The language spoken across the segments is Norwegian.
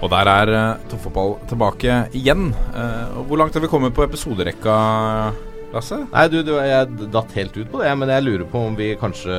Og der er uh, Toppfotball tilbake igjen. Uh, hvor langt har vi kommet på episoderekka, Lasse? Nei, du, du, jeg datt helt ut på det, men jeg lurer på om vi kanskje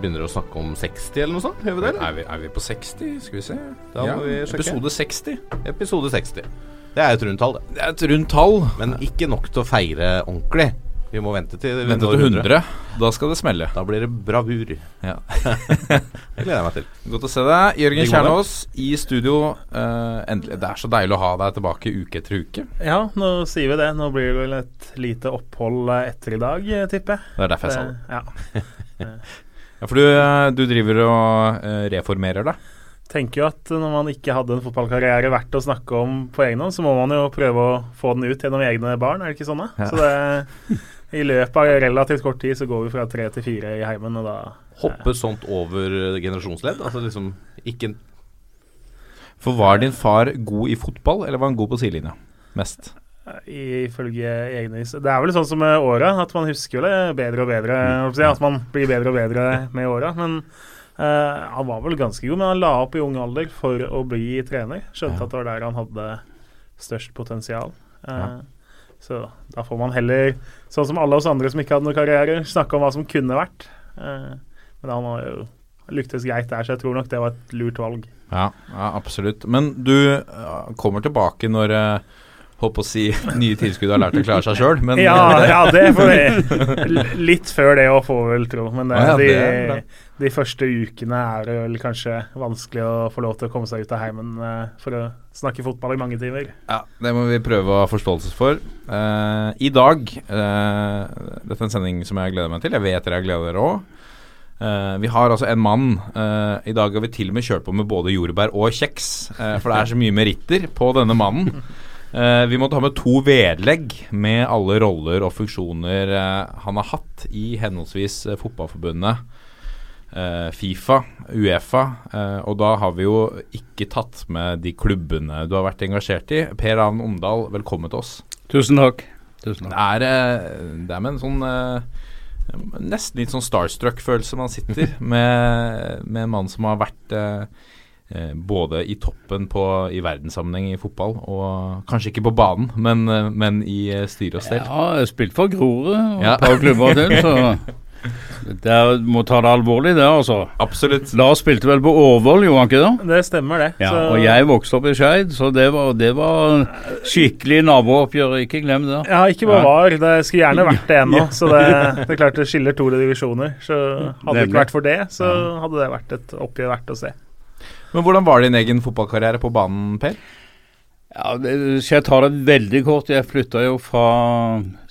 begynner å snakke om 60 eller noe sånt? Gjør vi det? Er vi, er vi på 60? Skal vi se. Da må vi sjekke. episode 60. Episode 60. Det er et rundt tall, det. Det er et rundt tall. Men ikke nok til å feire ordentlig. Vi må vente til vi Vente til 100. Da skal det smelle. Da blir det bravur. Ja. Det gleder jeg meg til. Godt å se deg. Jørgen. Kjernås i studio. Uh, endelig. Det er så deilig å ha deg tilbake uke etter uke. Ja, nå sier vi det. Nå blir det vel et lite opphold eh, etter i dag, eh, tipper jeg. Det er derfor jeg sa det. Ja. Ja, for du, du driver og reformerer deg. Tenker jo at når man ikke hadde en fotballkarriere verdt å snakke om på egen hånd, så må man jo prøve å få den ut gjennom egne barn, er det ikke sånn? da? Ja. Så det, i løpet av relativt kort tid så går vi fra tre til fire i heimen, og da Hoppe sånt over generasjonsledd? Altså liksom ikke For var din far god i fotball, eller var han god på sidelinja? Mest. eh, Ifølge egne vis Det er vel sånn som med åra, at man husker det bedre og bedre. si, At man blir bedre og bedre med åra. Men uh, han var vel ganske god, men han la opp i ung alder for å bli trener. Skjønte Ja. at det var der han hadde størst potensial. Uh, Ja. Så da får man heller, sånn som alle oss andre som ikke hadde noen karriere, snakke om hva som kunne vært. Eh, men han har jo lyktes greit der, så jeg tror nok det var et lurt valg. Ja, ja absolutt. Men du eh, kommer tilbake når Håper Holdt å si nye tilskudd har lært å klare seg sjøl, men Ja, ja, det får vi. Litt før det å få vel tro, men det, Å ja, de, det er de første ukene er det vel kanskje vanskelig å få lov til å komme seg ut av heimen eh, for å snakke fotball i mange timer. Ja, det må vi prøve å ha forståelse for. Uh, I dag uh, Dette er en sending som jeg gleder meg til. Jeg vet dere gleder dere òg. vi har altså en mann eh, I dag har vi til og med kjørt på med både jordbær og kjeks. eh, for det er så mye meritter på denne mannen. Eh, vi måtte ha med to vedlegg med alle roller og funksjoner eh, han har hatt i henholdsvis eh, Fotballforbundet, eh, Fifa, Uefa. eh, og da har vi jo ikke tatt med de klubbene du har vært engasjert i. Per Ravn Omdal, velkommen til oss. Tusen takk. Tusen Det er, eh, det er med en sånn eh, Nesten litt sånn starstruck-følelse man sitter med, med en mann som har vært eh, eh, både i toppen på, i verdenssammenheng i fotball, og kanskje ikke på banen, men, eh, men i eh, styre og stell. Ja, jeg har spilt for Grorud og Ja. et par klubber til, så det er, må ta det alvorlig, det, altså. Absolutt. Lars spilte vel på Årvoll, gjorde han ikke det? Det stemmer, det. Ja, Så- og jeg vokste opp i Skeid, så det var, det var skikkelig nabooppgjør. Ikke glem det. Ja, ikke bare var. Det skulle gjerne vært det ennå. Så det, det er klart det skiller to divisjoner. Så hadde det ikke vært for det, så hadde det vært et oppgjør verdt å se. Men hvordan var din egen fotballkarriere på banen, Per? Ja, det, Skal jeg ta det veldig kort? Jeg flytta jo fra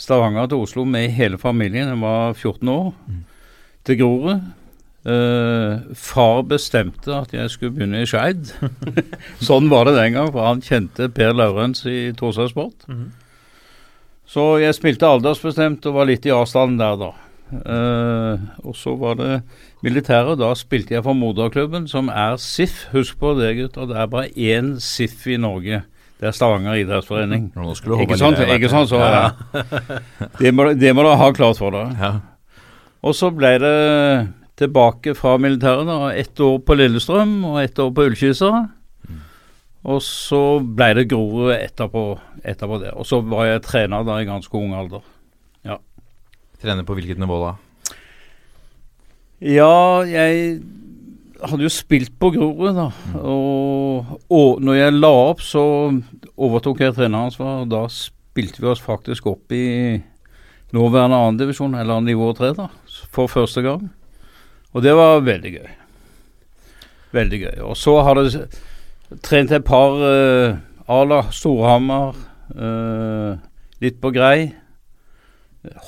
Stavanger til Oslo med hele familien. Jeg var 14 år. Til Grorud. Eh, far bestemte at jeg skulle begynne i Skeid. sånn var det den gang, for han kjente Per Laurens i Torsdag Sport. Mm. Så jeg spilte aldersbestemt og var litt i avstanden der, da. Eh, og så var det militæret. Da spilte jeg for moderklubben, som er SIF. Husk på det, gutter. Det er bare én SIF i Norge. Det er Stavanger idrettsforening. Ikke sant? Ikke sant? Så, ja. det, må, det må dere ha klart for dere. Ja. Og så ble det tilbake fra militæret. da, Ett år på Lillestrøm og ett år på Ullkisa. Og så ble det Grorud etterpå, etterpå det. Og så var jeg trener da i ganske ung alder. Ja. Trener på hvilket nivå da? Ja, jeg hadde jo spilt på Grorud, da. Og, og når jeg la opp, så overtok jeg treneransvar. og Da spilte vi oss faktisk opp i nåværende andredivisjon, eller nivå tre, da. For første gang. Og det var veldig gøy. Veldig gøy. Og så har det trent et par uh, Ala Storhamar, uh, litt på grei.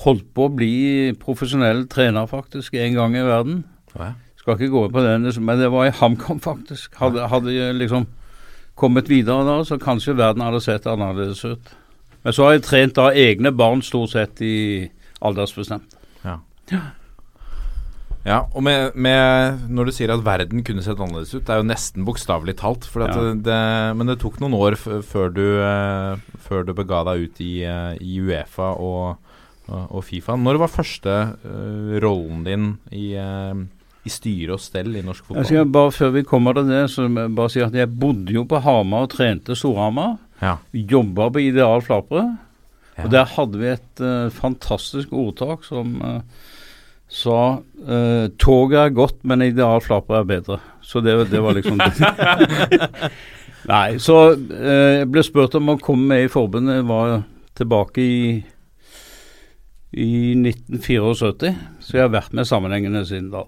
Holdt på å bli profesjonell trener, faktisk, en gang i verden. Ja. Skal ikke gå på den, men det var i HamKam, faktisk. Hadde, hadde liksom kommet videre da, så kanskje verden hadde sett annerledes ut. Men så har jeg trent da egne barn stort sett i aldersbestemt. Ja. Ja, og med, med, når du sier at verden kunne sett annerledes ut, det er jo nesten bokstavelig talt. For at Ja. det, det, men det tok noen år før, du, uh, før du bega deg ut i, uh, i Uefa og, og, og Fifa. Når var første uh, rollen din i, i styre og stell i norsk Jeg fotball? skal bare Før vi kommer til det, så jeg bare si at jeg bodde jo på Hamar og trente Storhamar. Ja. Jobba på Ideal Flapre. Ja. Og der hadde vi et uh, fantastisk ordtak som uh, sa uh, toget er godt, men Ideal Flapre er bedre. Så det, det var liksom det. Nei, så jeg ble spurt om å komme med i forbundet. Jeg var tilbake i i 1974, så jeg har vært med sammenhengende siden da.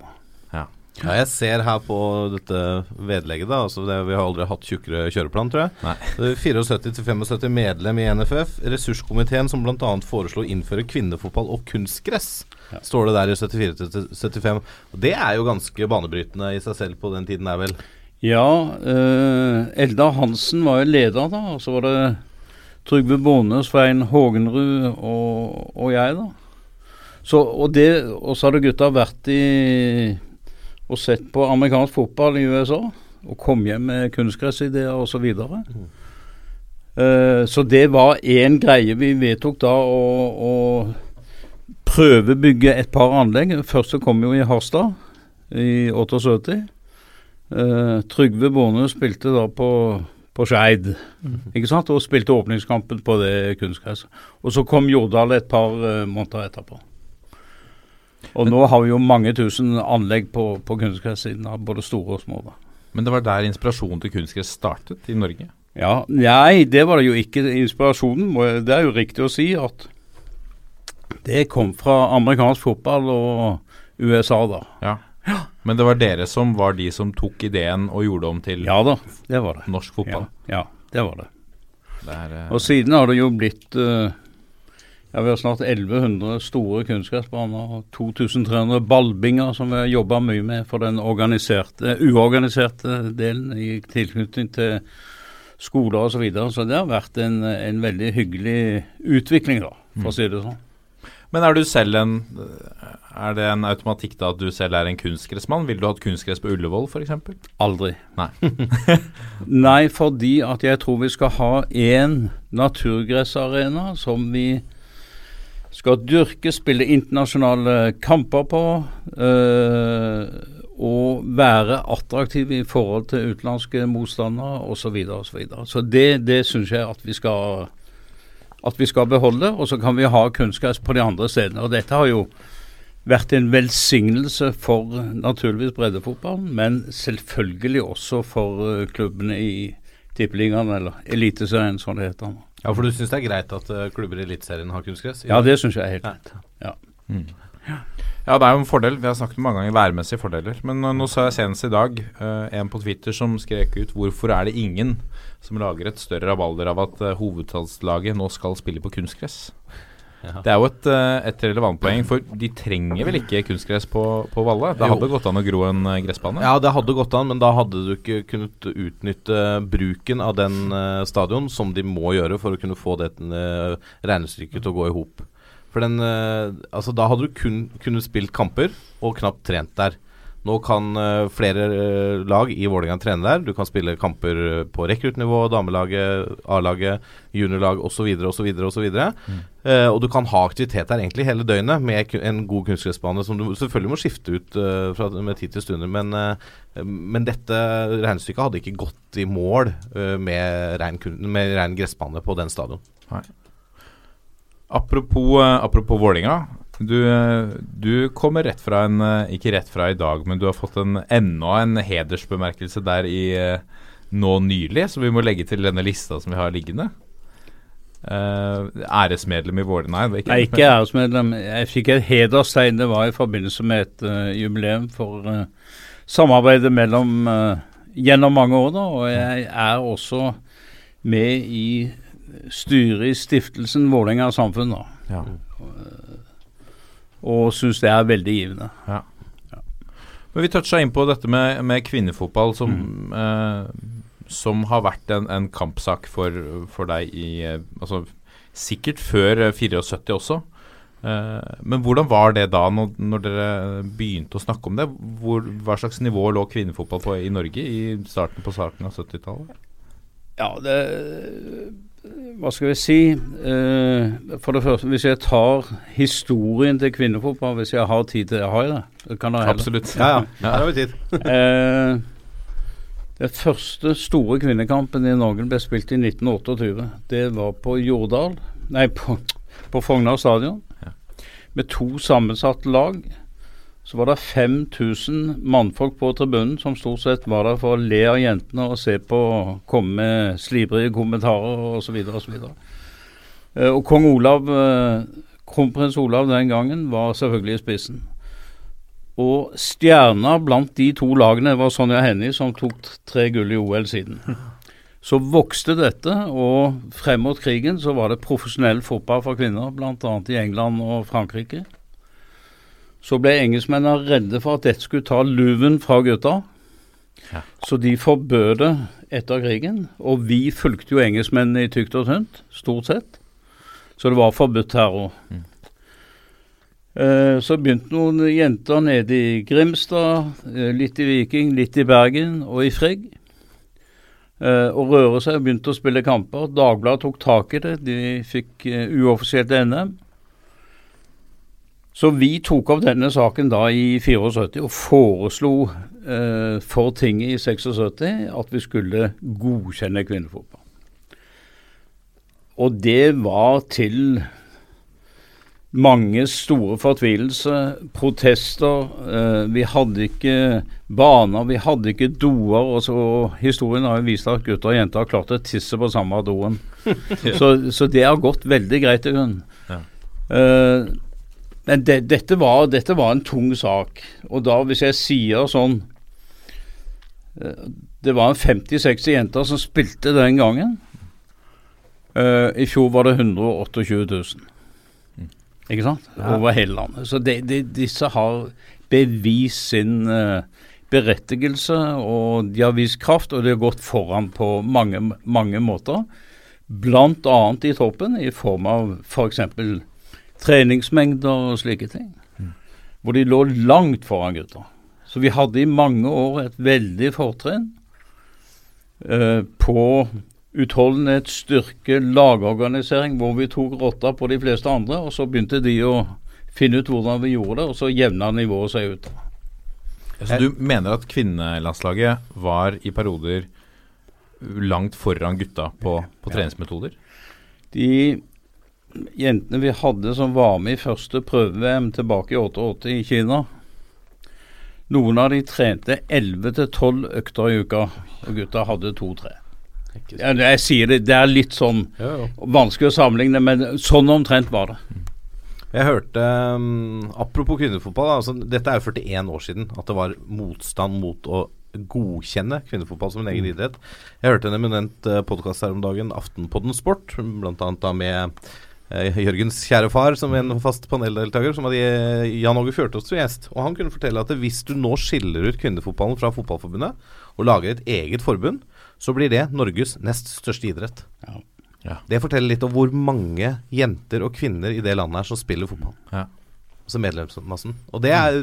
Ja, jeg ser her på dette vedlegget, da. Altså det, vi har aldri hatt tjukkere kjøreplan, tror jeg. Nei. Det er 74-75 medlem i NFF. Ressurskomiteen som bl.a. foreslo å innføre kvinnefotball og kunstgress. Ja. Står det der i 74-75. Det er jo ganske banebrytende i seg selv på den tiden, der, vel? Ja, eh, Eldar Hansen var jo leder da, og så var det Trygve Bonde, Svein Hågenrud og, og jeg, da. Så, og, det, og så hadde gutta vært i og sett på amerikansk fotball i USA og kom hjem med kunstgressideer osv. Så, videre. uh, så det var én greie vi vedtok da å, å prøvebygge et par anlegg. Først så kom jo i Harstad i 78. Uh, Trygve Bonde spilte da på, på Skeid, ikke sant? og spilte åpningskampen på det kunstgresset. Og så kom Jordal et par uh, måneder etterpå. Og nå har vi jo mange tusen anlegg på, på kunstgressiden, både store og små. da. Men det var der inspirasjonen til kunstgress startet i Norge? Ja, Nei, det var det jo ikke. Inspirasjonen Det er jo riktig å si at det kom fra amerikansk fotball og USA, da. Ja. Men det var dere som var de som tok ideen og gjorde om til Ja da, det var det. norsk fotball? Ja, ja det var det. Det er, eh, Og siden har det jo blitt eh, ja, Vi har snart 1100 store kunstgressbaner og 2300 ballbinger som vi har jobba mye med for den organiserte, uorganiserte delen i tilknytning til skoler osv. Så, videre. så det har vært en, en veldig hyggelig utvikling, da, for å si det sånn. Men er du selv en Er det en automatikk da at du selv er en kunstgressmann? Ville du hatt kunstgress på Ullevål f.eks.? Aldri. Nei. Nei, fordi at jeg tror vi skal ha én naturgressarena som vi skal dyrke, spille internasjonale kamper på. øh, og være attraktive i forhold til utenlandske motstandere osv. Så, videre, og så, videre. så det, det syns jeg at vi skal at vi skal beholde. Og så kan vi ha kunstgress på de andre stedene. Og dette har jo vært en velsignelse for naturligvis breddefotballen, men selvfølgelig også for eh, klubbene i Tippeligaen, eller Eliteserien som det heter. nå. Ja, For du syns det er greit at uh, klubber i Eliteserien har kunstgress? Ja, det syns jeg er helt greit. Ja. Ja, det er jo en fordel. Vi har snakket mange ganger værmessige fordeler. Men uh, nå så jeg senest i dag uh, en på Twitter som skrek ut 'Hvorfor er det ingen som lager et større rabalder av at uh, hovedstadslaget nå skal spille på kunstgress?' Ja. Det er jo et, uh, et relevant poeng, for de trenger vel ikke kunstgress på, på Valle? Det Jo. hadde gått an å gro en uh, gressbane? Ja, det hadde gått an, men da hadde du ikke kunnet utnytte bruken av den eh, stadion som de må gjøre for å kunne få det regnestykket til å gå i hop. For den eh, Altså, da hadde du kun kunnet spilt kamper og knapt trent der. Nå kan eh, flere eh, lag i Vålerenga trene der. Du kan spille kamper eh, på rekruttnivå, damelaget, A-laget, juniorlag osv. osv. osv. Og du kan ha aktivitet der egentlig hele døgnet med en god kunstgressbane som du selvfølgelig må skifte ut uh, fra, med tid til stunder. Men, uh, men dette regnestykket hadde ikke gått i mål uh, med rein, med rein gressbane på den stadion. Apropos, apropos Vålinga. Du, uh, du kommer rett fra en uh, Ikke rett fra i dag, men du har fått en, enda en hedersbemerkelse der i uh, nå nylig, som vi må legge til denne lista som vi har liggende. Uh, æresmedlem i Vålerenga Nei, det er Nei, ikke æresmedlem. Jeg fikk et hederstegn. Det var i forbindelse med et uh, jubileum for uh, samarbeidet mellom eh, gjennom mange år. da, Og jeg er også med i styret i stiftelsen Vålerenga samfunn. da, Ja. Og syns det er veldig givende. Men Men vi toucha inn på dette med, med kvinnefotball, som, eh, som har vært en, en kampsak for, for deg i eh, altså, Sikkert før eh, 74 også. Eh, men hvordan var det da, når, når dere begynte å snakke om det? Hvor, hva slags nivå lå kvinnefotball på i Norge i starten på starten av 70-tallet? Ja, det Hva skal vi si? Eh, for det første, hvis jeg tar historien til kvinnefotball, hvis jeg har tid til det, har jeg det? det kan jeg. Absolutt. Ja, ja. Her har vi tid. Eh, den første store kvinnekampen i Norge ble spilt i 1928. Det var på Jordal, nei, på, på Fognar stadion. Med to sammensatte lag. Så var det 5000 mannfolk på tribunen som stort sett var der for å le av jentene og se på, komme med slibrige kommentarer osv. osv. Eh, og kong Olav, eh, kronprins Olav den gangen var selvfølgelig i spissen. Og stjerna blant de to lagene var Sonja Hennie, som tok tre gull i OL siden. Så vokste dette, og frem mot krigen så var det profesjonell fotball for kvinner, bl.a. i England og Frankrike. Så ble engelskmennene redde for at dette skulle ta luven fra gutta. Så de forbød det etter krigen, og vi fulgte jo engelskmennene i tykt og tynt, stort sett. Så det var forbudt terror. Eh, Så begynte noen jenter nede i Grimstad, eh, litt i Viking, litt i Bergen og i Frigg. eh, Å røre seg og begynte å spille kamper. Dagbladet tok tak i det. De fikk eh, uoffisielt NM. Så vi tok opp denne saken da i 74 og foreslo eh, for tinget i 76 at vi skulle godkjenne kvinnefotball. Og det var til mange store fortvilelser, protester. Eh, vi hadde ikke baner, vi hadde ikke doer. Og så historien har jo vist at gutter og jenter har klart å tisse på samme doen. så, så det har gått veldig greit i grunnen. Ja. Eh, men det, dette, var, dette var en tung sak. Og da, hvis jeg sier sånn eh, Det var en 50-60 jenter som spilte den gangen. Uh, I fjor var det 128 000. Ikke sant? Over hele landet. Så de, de, disse har bevist sin uh, berettigelse, og de har vist kraft, og de har gått foran på mange, mange måter. Annet i toppen, i form av f.eks. treningsmengder og slike ting. Hvor de lå langt foran gutta. Så vi hadde i mange år et veldig fortrinn eh, på utholdenhet, styrke, lagorganisering, hvor vi tok rotta på de fleste andre. Og så begynte de å finne ut hvordan vi gjorde det, og så jevna nivået seg ut. Så du mener at kvinnelandslaget var i perioder langt foran gutta på, på treningsmetoder? De jentene vi hadde som var med i første prøve-VM tilbake i 88 i Kina Noen av de trente 11-12 økter i uka, og gutta hadde to-tre. Ja, jeg sier det, det er litt sånn Ja, ja. vanskelig å sammenligne, men sånn omtrent var det. Jeg hørte um, Apropos kvinnefotball. Altså, dette er jo 41 år siden at det var motstand mot å godkjenne kvinnefotball som en egen idrett. Jeg hørte en eminent uh, podkast her om dagen, Aftenpodden Sport, bl.a. da med eh, Jørgens kjære far som en fast paneldeltaker, som hadde eh, Jan Åge Fjørtoft som gjest. Og han kunne fortelle at hvis du nå skiller ut kvinnefotballen fra Fotballforbundet og lager et eget forbund, så blir det Norges nest største idrett. Ja. Det forteller litt om hvor mange jenter og kvinner i det landet her som spiller fotball. Ja. Altså medlemsmassen. Og det er,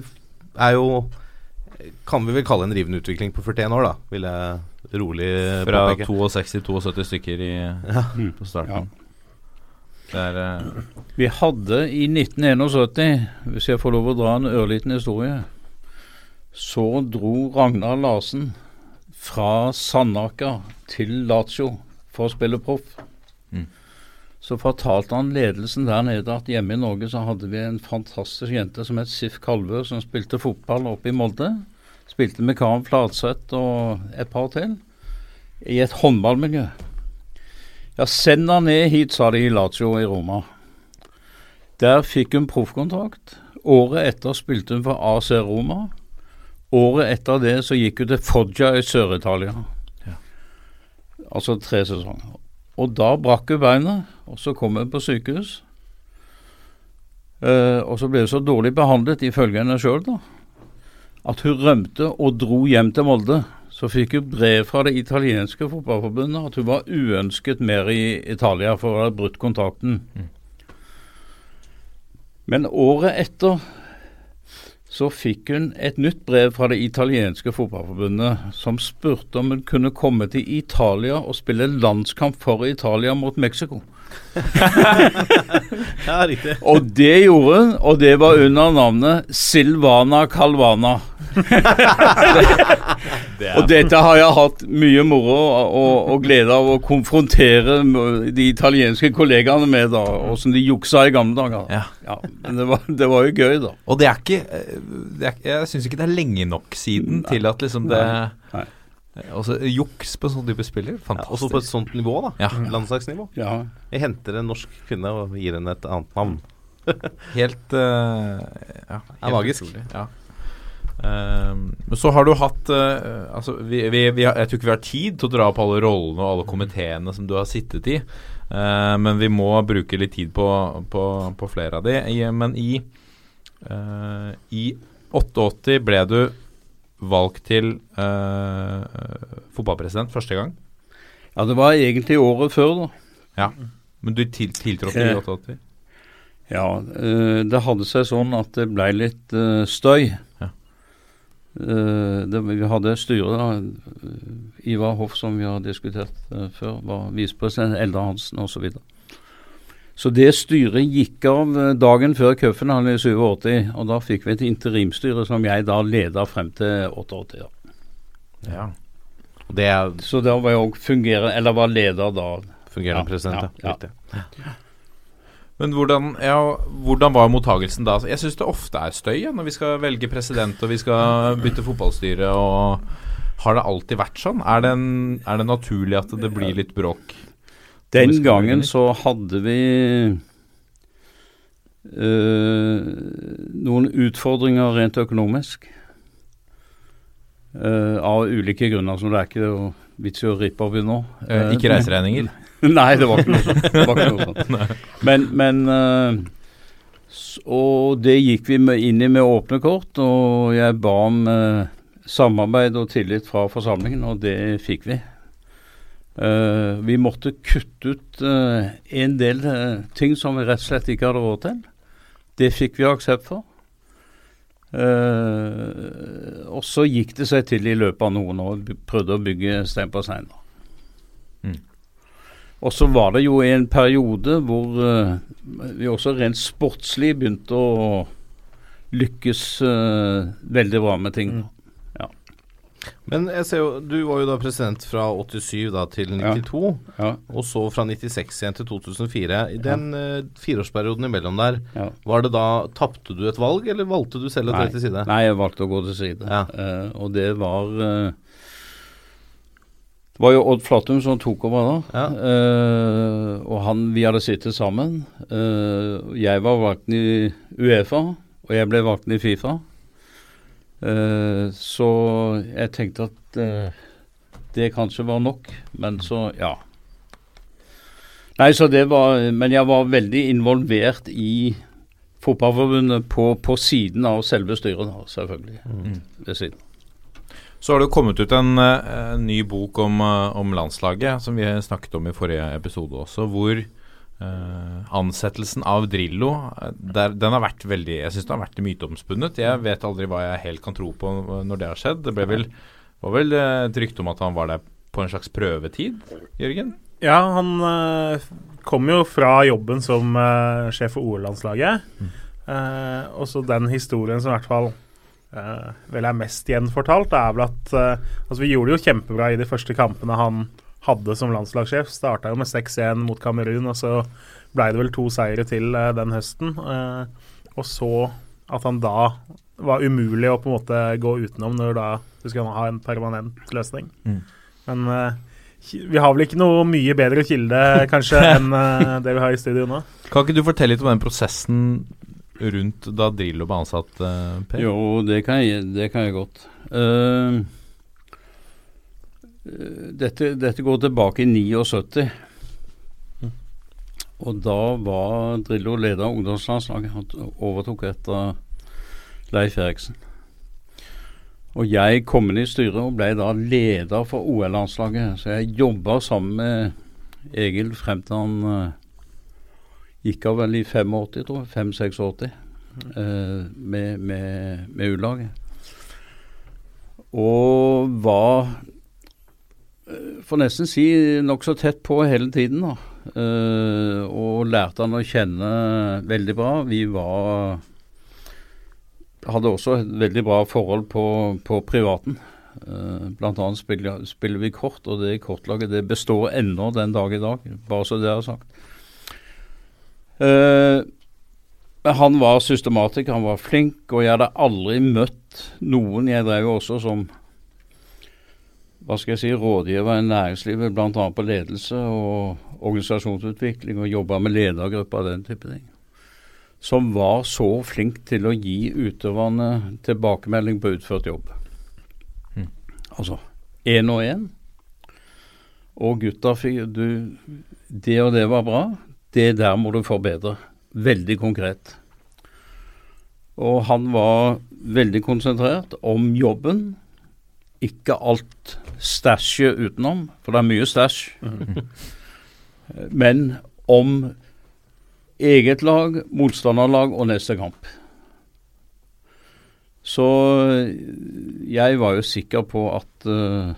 er jo Kan vi vel kalle en rivende utvikling på 41 år, da. Vil jeg rolig Fra påpeke. 62 til 72 stykker i, på starten. Det er uh... Vi hadde i 1971, hvis jeg får lov å dra en ørliten historie, så dro Ragnar Larsen fra Sandaker til Lazio for å spille proff. Mm. Så fortalte han ledelsen der nede at hjemme i Norge så hadde vi en fantastisk jente som het Sif Kalvø, som spilte fotball oppe i Molde. Spilte med Karen Flatseth og et par til, i et håndballmiljø. Ja, send henne ned hit, sa de i Lazio i Roma. Der fikk hun proffkontrakt. Året etter spilte hun for AC Roma. Året etter det så gikk hun til Foggia i Sør-Italia. Altså tre sesonger. Og da brakk hun beinet, og så kom hun på sykehus. Eh, og så ble hun så dårlig behandlet, ifølge henne sjøl, da, at hun rømte og dro hjem til Molde. Så fikk hun brev fra det italienske fotballforbundet at hun var uønsket mer i Italia for å ha brutt kontakten. Men året etter så fikk hun et nytt brev fra det italienske fotballforbundet som spurte om hun kunne komme til Italia og spille landskamp for Italia mot Mexico. Ja, riktig. Og det gjorde hun, og det var under navnet Silvana Calvana. Og dette har jeg hatt mye moro og, og, og glede av å konfrontere de italienske kollegaene med, da, åssen de juksa i gamle dager. Ja. men det var, det var jo gøy, da. Og det er ikke eh, det er, Jeg syns ikke det er lenge nok siden til at liksom det Nei. Nei. Altså juks på sånn type spiller. Ja, også på et sånt nivå, da. Ja. Landslagsnivå. Ja. Jeg henter en norsk kvinne og gir henne et annet navn. Helt uh, Ja, helt magisk. utrolig, Ja. Ehm, men så har du hatt uh, Altså, vi, vi, vi har, jeg tror ikke vi har tid til å dra opp alle rollene og alle komiteene som du har sittet i. uh, men vi må bruke litt tid på, på, på flere av de. I, men i uh, I 88 ble du valgt til eh, fotballpresident første gang. ja, det var egentlig året før, da. Ja. Men du til, tiltrådte i Eh, 88? Ja, eh, det hadde seg sånn at det ble litt eh, støy. Ja. Eh, det, vi hadde styret, da. eh, Ivar Hoff, som vi har diskutert eh, før, var visepresident. Eldre Hansen osv. Så, videre. Så det styret gikk av eh, dagen før cupfinalen i 87, og da fikk vi et interimstyre som jeg da leda frem til 88. Ja. Det er Så da var jeg òg fungerende, eller var leder da. fungerende Ja, president, ja. ja, ja. Men hvordan, ja, hvordan var mottagelsen da? Jeg syns det ofte er støy ja, når vi skal velge president og vi skal bytte fotballstyre. og Har det alltid vært sånn? Er det, en, er det naturlig at det blir litt bråk? Den gangen så hadde vi eh, noen utfordringer rent økonomisk. Eh, av ulike grunner, som det er ikke vits i å rippe opp i nå. Eh, ikke reiseregninger? Nei, det var ikke noe sånt. Det ikke noe sånt. Men, men eh, s- Og det gikk vi inn i med åpne kort, og jeg ba om eh, samarbeid og tillit fra forsamlingen, og det fikk vi. Eh, vi måtte kutte ut uh, en del uh, ting som vi rett og slett ikke hadde råd til. Det fikk vi aksept for. Og så gikk det seg til i løpet av noen år. Vi prøvde å bygge stein på stein. Mm. Og så var det jo en periode hvor vi også rent sportslig begynte å lykkes veldig bra med ting. Men jeg ser jo, du var jo da president fra 87 da til 92, Ja. og så fra 96 igjen til 2004. I den eh, fireårsperioden imellom der, Ja. var det da Tapte du et valg, eller valgte du selv å tre til side? Nei, jeg valgte å gå til side. Ja. Eh, og det var uh, Det var jo Odd Flatum som tok over da. Ja. Uh, og han, vi hadde sittet sammen. Uh, jeg var valgt i Uefa, og jeg ble valgt i Fifa. Eh, så jeg tenkte at uh, det kanskje var nok, men så ja. Nei, så det var Men jeg var veldig involvert i Fotballforbundet på, på siden av selve styret, da, selvfølgelig. Ved siden. Så har det kommet ut en, eh, en ny bok om, eh, om landslaget, som vi snakket om i forrige episode også, hvor eh, ansettelsen av Drillo eh, der, den har vært veldig Jeg syns den har vært myteomspunnet. Jeg vet aldri hva jeg helt kan tro på når det har skjedd. Det vel, var vel eh, et rykte om at han var der på en slags prøvetid, Jørgen? Ja, han uh, kom jo fra jobben som uh, sjef for OL-landslaget. Eh, og så den historien som i hvert fall vel er mest gjenfortalt, er vel at Altså, vi gjorde det jo kjempebra i de første kampene han hadde som landslagssjef. Starta jo med 6-1 mot Kamerun, og så blei det vel to seire til eh, den høsten. Eh, og så at han da var umulig å på en måte gå utenom når da du skal ha en permanent løsning. Mm. Men eh, vi har vel ikke noe mye bedre kilde kanskje enn eh, det vi har i studio nå. Kan ikke du fortelle litt om den prosessen rundt da Drillo ble ansatt, eh, Per? Jo, det kan jeg, det kan jeg godt. Eh, dette, dette går tilbake i 79. Og da var Drillo leder av ungdomslandslaget. Han overtok etter Leif Eriksen. Og jeg kom inn i styret og ble da leder for OL-landslaget. Så jeg jobba sammen med Egil frem til han eh, gikk av vel i 85, tror jeg. 5-86 eh, med, med, med U-laget. Og var får nesten si nokså tett på hele tiden. da. Uh, og lærte han å kjenne veldig bra. Vi var hadde også et veldig bra forhold på, på privaten. Uh, blant annet spiller, spiller, vi kort, og det kortlaget det består ennå den dag i dag. Bare så det er sagt. Uh, han var systematiker, han var flink, og jeg hadde aldri møtt noen Jeg drev også som hva skal jeg si, rådgiver i næringslivet, bl.a. på ledelse og organisasjonsutvikling, og jobba med ledergrupper og den type ting som var så flink til å gi utøverne tilbakemelding på utført jobb. Mm. Altså én og én. Og gutta fikk du Det og det var bra. Det der må du forbedre. Veldig konkret. Og han var veldig konsentrert om jobben. Ikke alt stæsjet utenom, for det er mye stæsj. Men om eget lag, motstanderlag og neste kamp. Så jeg var jo sikker på at uh,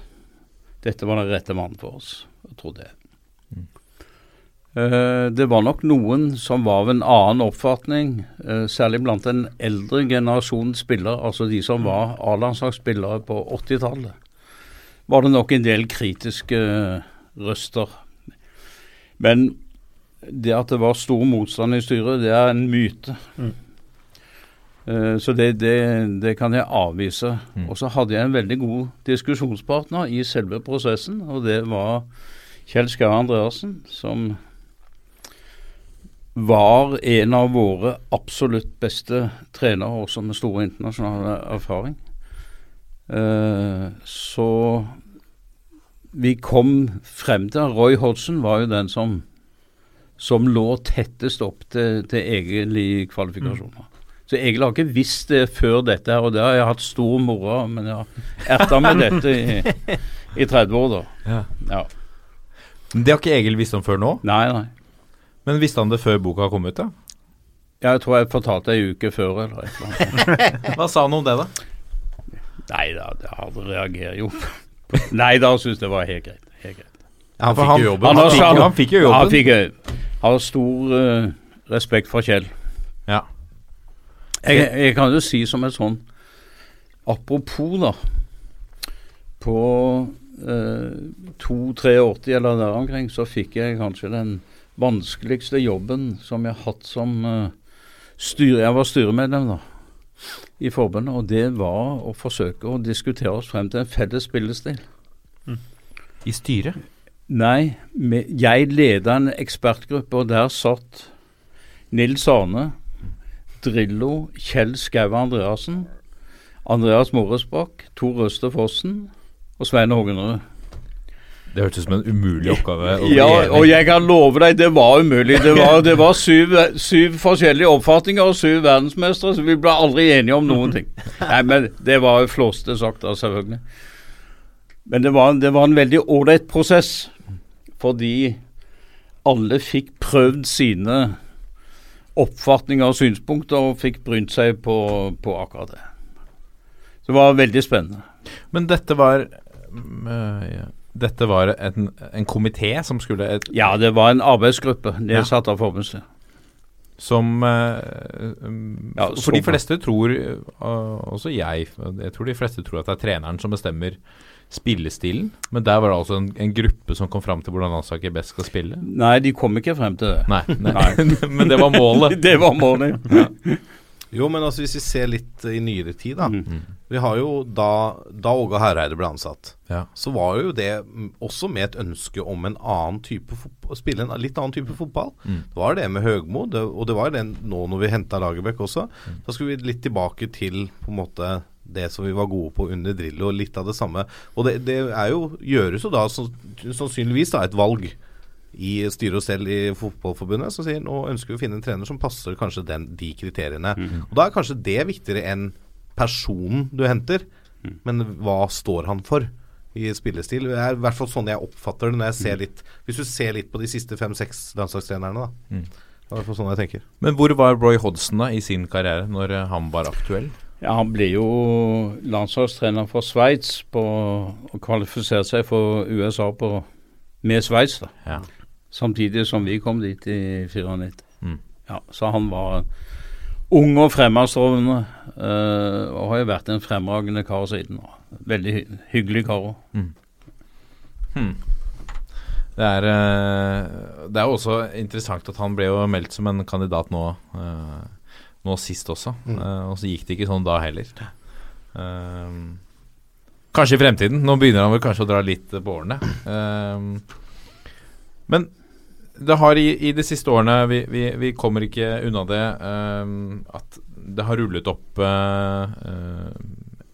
dette var den rette mannen for oss, jeg trodde jeg. Mm. Uh, det var nok noen som var av en annen oppfatning, uh, særlig blant den eldre generasjonen spillere, altså de som var A-landslagsspillere på 80-tallet. Var det nok en del kritiske røster. Men det at det var stor motstand i styret, det er en myte. Mm. Uh, så det, det, det, kan jeg avvise. Mm. Og så hadde jeg en veldig god diskusjonspartner i selve prosessen, og det var Kjell Skar Andreassen, som var en av våre absolutt beste trenere, også med stor internasjonal erfaring. Uh, så vi kom frem til Roy Hodgson var jo den som som lå tettest opp til, til egentlig kvalifikasjoner. Mm. Så Egil har ikke visst det før dette, her, og det har jeg hatt stor moro av. Men jeg har erta med dette i, i 30 år, da. Ja. ja. Det har ikke Egil visst om før nå? Nei, nei. Men visste han det før boka kom ut, da? Ja, Jeg tror jeg fortalte ei uke før, eller et eller annet. Hva sa han om det, da? Nei da, han reagerer jo Nei da, syns det var helt greit. Helt greit. Han fikk jo jobben. Han, han, han, fikk jo jobben. Han fikk, har stor uh, respekt for Kjell. Ja. Jeg, jeg, kan jo si som et sånn Apropos, da. På uh, 2-83 eller der omkring, så fikk jeg kanskje den vanskeligste jobben som jeg har hatt som uh, styre. Jeg var styremedlem da i forbundet, og det var å forsøke å diskutere oss frem til en felles spillestil. Mm. I styret? Nei, jeg leda en ekspertgruppe, og der satt Nils Arne, Drillo, Kjell Skau Andreassen, Andreas Moresbakk, Tor Øster Fossen og Svein Hågenrød. Det hørtes ut som en umulig oppgave. ja, og jeg kan love deg, det var umulig. Det var, det var syv, syv, forskjellige oppfatninger og syv verdensmestere, så vi ble aldri enige om noen ting. Nei, men Det var jo flåste sagt, da, selvfølgelig. Men det var, det var en veldig ålreit prosess fordi alle fikk prøvd sine oppfatninger og synspunkter og fikk brynt seg på, på akkurat det. Så det var veldig spennende. Men dette var øh, Dette var en, en komité som skulle et, Ja, det var en arbeidsgruppe nedsatt ja. av forbundet. Som øh, ja, For de fleste tror, uh, også jeg, jeg tror de fleste tror at det er treneren som bestemmer spillestilen. Men der var det altså en, en gruppe som kom fram til hvordan landslaget best skal spille? Nei, de kom ikke frem til det. Nei, nei. men det var målet? det var målet, ja. Jo, men altså hvis vi ser litt i nyere tid, da. Mm. Vi har jo da, da Åge Hareide ble ansatt, ja. så var jo det også med et ønske om en annen type å spille en litt annen type fotball. Mm. Det var det med Høgmo, det, og det var det nå når vi henta Lagerbäck også. Mm. Da skulle vi litt tilbake til på en måte det som vi var gode på under Drillo, litt av det samme. Og det, det er jo, gjøres jo da så, sannsynligvis da et valg i styret og selv i Fotballforbundet som sier nå ønsker vi å finne en trener som passer kanskje den, de kriteriene. Mm. Og Da er kanskje det viktigere enn personen du henter. Men hva står han for i spillestil? Det er i hvert fall sånn jeg oppfatter det når jeg ser litt Hvis du ser litt på de siste fem-seks landslagstrenerne, da. Mm. Det er i hvert fall sånn jeg tenker. Men hvor var Roy Hodgson da i sin karriere når eh, han var aktuell? Ja, Han ble jo landslagstrener for Sveits på og kvalifiserte seg for USA på, med Sveits. da. Ja. Samtidig som vi kom dit i 94. Mm. Ja, Så han var ung og fremadstormende, eh, og har jo vært en fremragende kar siden. Veldig hy hyggelig kar òg. Hmm. Det er, eh, det er også interessant at han ble jo meldt som en kandidat nå, eh, nå sist også. Mm. og så gikk det ikke sånn da heller. Kanskje i fremtiden. Nå begynner han vel kanskje å dra litt på årene. Men det har i, i de siste årene, vi, vi, vi kommer ikke unna det, eh, at det har rullet opp uh,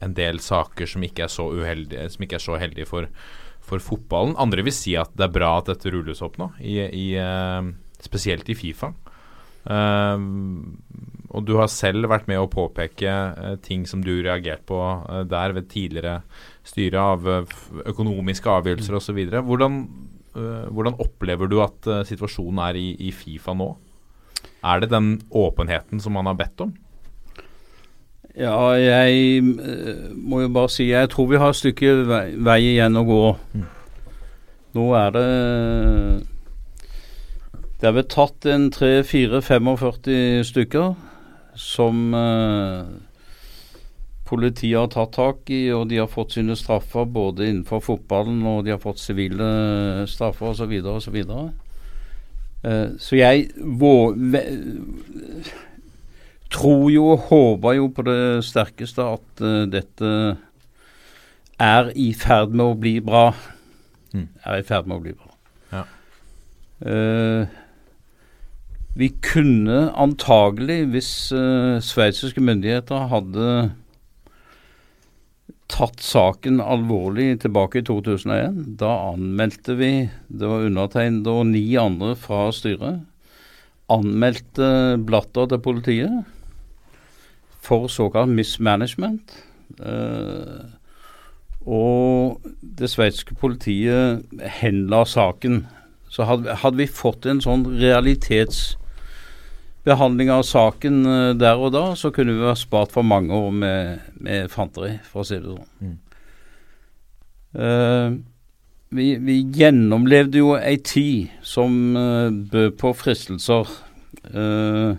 en del saker som ikke er så uheldige, som ikke er så heldige for, for fotballen. Andre vil si at det er bra at dette rulles opp nå, i, i, eh, spesielt i Fifa. Eh, og du har selv vært med å påpeke uh, ting som du reagerte på uh, der ved tidligere styre av økonomiske avgjørelser osv. Hvordan, hvordan opplever du at eh, situasjonen er i, i Fifa nå? Er det den åpenheten som man har bedt om? Ja, jeg eh, må jo bare si jeg tror vi har et stykke vei, vei igjen å gå. Nå er det Det er vel tatt en 3-4-45 stykker som eh, politiet har tatt tak i, og de har fått sine straffer både innenfor fotballen og de har fått sivile straffer osv. osv. Uh, så jeg vå, ve, tror jo og håper jo på det sterkeste at uh, dette er i ferd med å bli bra. Mm. Er i ferd med å bli bra. Ja. Uh, vi kunne antagelig, hvis uh, sveitsiske myndigheter hadde tatt saken alvorlig tilbake i 2001, da anmeldte vi, det var undertegnet og ni andre fra styret, anmeldte Blatter til politiet for såkalt mismanagement. Eh, og det sveitsiske politiet henla saken. Så hadde, hadde vi fått en sånn realitetsbehandling av saken eh, der og da, så kunne vi ha spart for mange år med, med fanteri, for å si det sånn. Eh, vi, vi gjennomlevde jo ei tid som uh, bød på fristelser. Uh,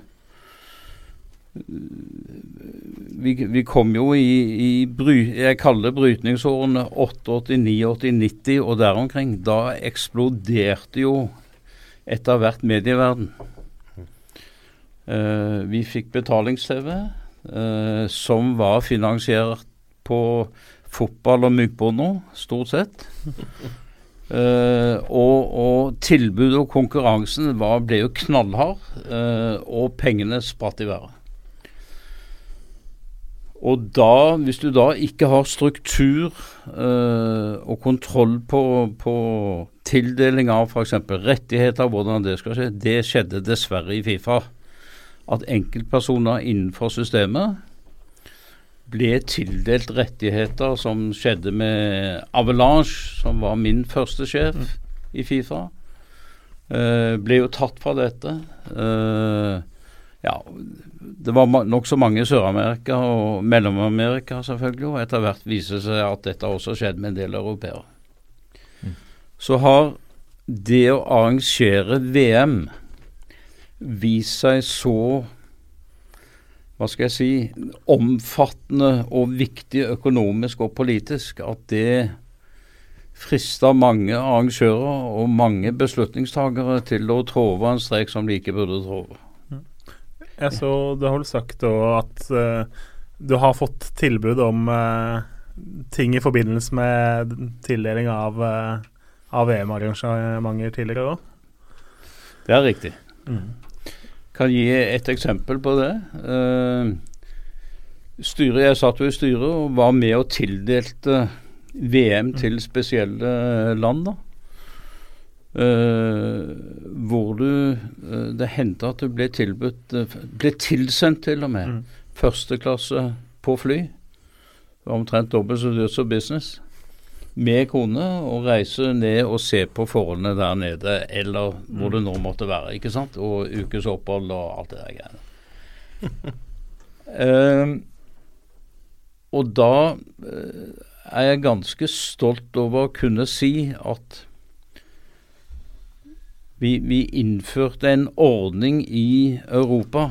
vi, vi kom jo i, i bry, jeg kaller det brytningsårene 88, 89, 90 og der omkring. Da eksploderte jo etter hvert medieverden. Eh, vi fikk betalings-TV, eh, som var finansiert på fotball og myggbono, stort sett. Uh, og, og tilbudet og konkurransen var, ble jo knallhard, uh, og pengene spratt i været. Og da, hvis du da ikke har struktur uh, og kontroll på, på tildeling av f.eks. rettigheter, hvordan det skal skje, det skjedde dessverre i Fifa. At enkeltpersoner innenfor systemet ble tildelt rettigheter som skjedde med Avalanche, som var min første sjef i Fifa. Uh, ble jo tatt fra dette. Uh, ja, det var nokså mange i Sør-Amerika og Mellom-Amerika selvfølgelig, og etter hvert viser det seg at dette også skjedde med en del europeere. Så har det å arrangere VM vist seg så hva skal jeg si, omfattende og viktig økonomisk og politisk at det frista mange arrangører og mange beslutningstagere til å trove en strek som de ikke burde trove. Jeg så du har vel sagt at uh, du har fått tilbud om uh, ting i forbindelse med tildeling av, uh, av VM-arrangementer tidligere òg. Det er riktig. Mm. Kan gi et eksempel på det. Eh, styret, Jeg satt jo i styret og var med og tildelte VM til spesielle land. da. Uh, hvor du uh, Det hendte at du ble tilbudt uh, Ble tilsendt til og med Mm. første klasse på fly. Det var omtrent dobbelt så dyrt som business. Med kone og reise ned og se på forholdene der nede, eller hvor det nå måtte være. ikke sant? Og ukes opphold og alt det der greiene. uh, og da uh, er jeg ganske stolt over å kunne si at vi, vi innførte en ordning i Europa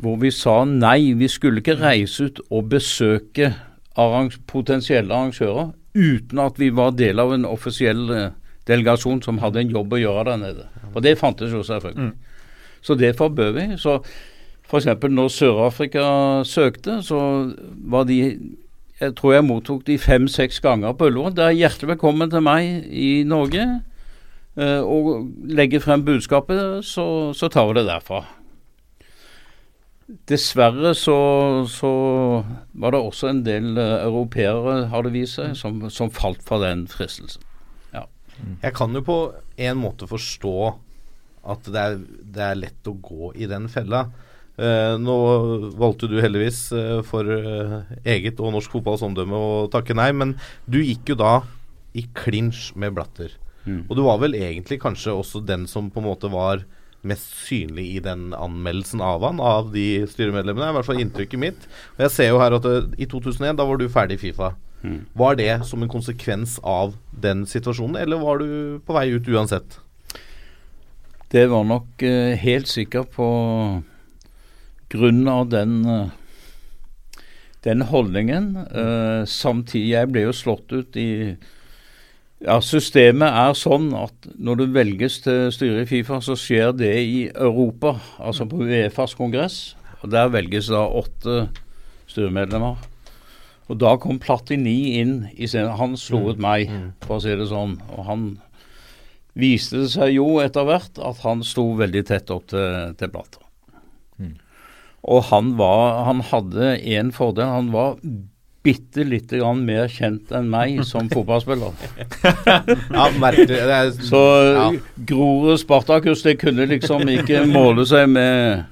hvor vi sa nei, vi skulle ikke reise ut og besøke arrang potensielle arrangører uten at vi var del av en offisiell eh, delegasjon som hadde en jobb å gjøre der nede. Og det fantes jo selvfølgelig. Så det forbød vi. Så f.eks. når Sør-Afrika søkte, så var de Jeg tror jeg mottok de fem-seks ganger på Ullevål. Det er hjertelig velkommen til meg i Norge. eh, og legger frem budskapet, så, så tar vi det derfra. Dessverre så, så var det også en del eh, europeere, har det vist seg, som, som falt for den fristelsen. Jeg kan jo på en måte forstå at det er, det er lett å gå i den fella. Eh, nå valgte du heldigvis eh, for eh, eget og norsk fotballs omdømme å takke nei, men du gikk jo da i klinsj med Blatter. Mm. Og du var vel egentlig kanskje også den som på en måte var mest synlig i den anmeldelsen av han, av de styremedlemmene. I hvert fall inntrykket mitt. Og jeg ser jo her at eh, i 2001, da var du ferdig i Fifa. Mm. Var det som en konsekvens av den situasjonen, eller var du på vei ut uansett? Det var nok eh, helt sikkert på grunn av den eh, den holdningen. Eh, samtidig, jeg ble jo slått ut i ja, Systemet er sånn at når du velges til styret i Fifa, så skjer det i Europa, altså på Uefas kongress. og Der velges da åtte styremedlemmer. Og da kom Platini inn. Han slo ut meg, for å si det sånn. Og han viste det seg jo etter hvert at han sto veldig tett opp til, til Blatter. Og han var Han hadde én fordel. Han var bitte lite grann mer kjent enn meg som fotballspiller. Ja, merkelig. Er, Så Ja. Grorud Spartakus, det kunne liksom ikke måle seg med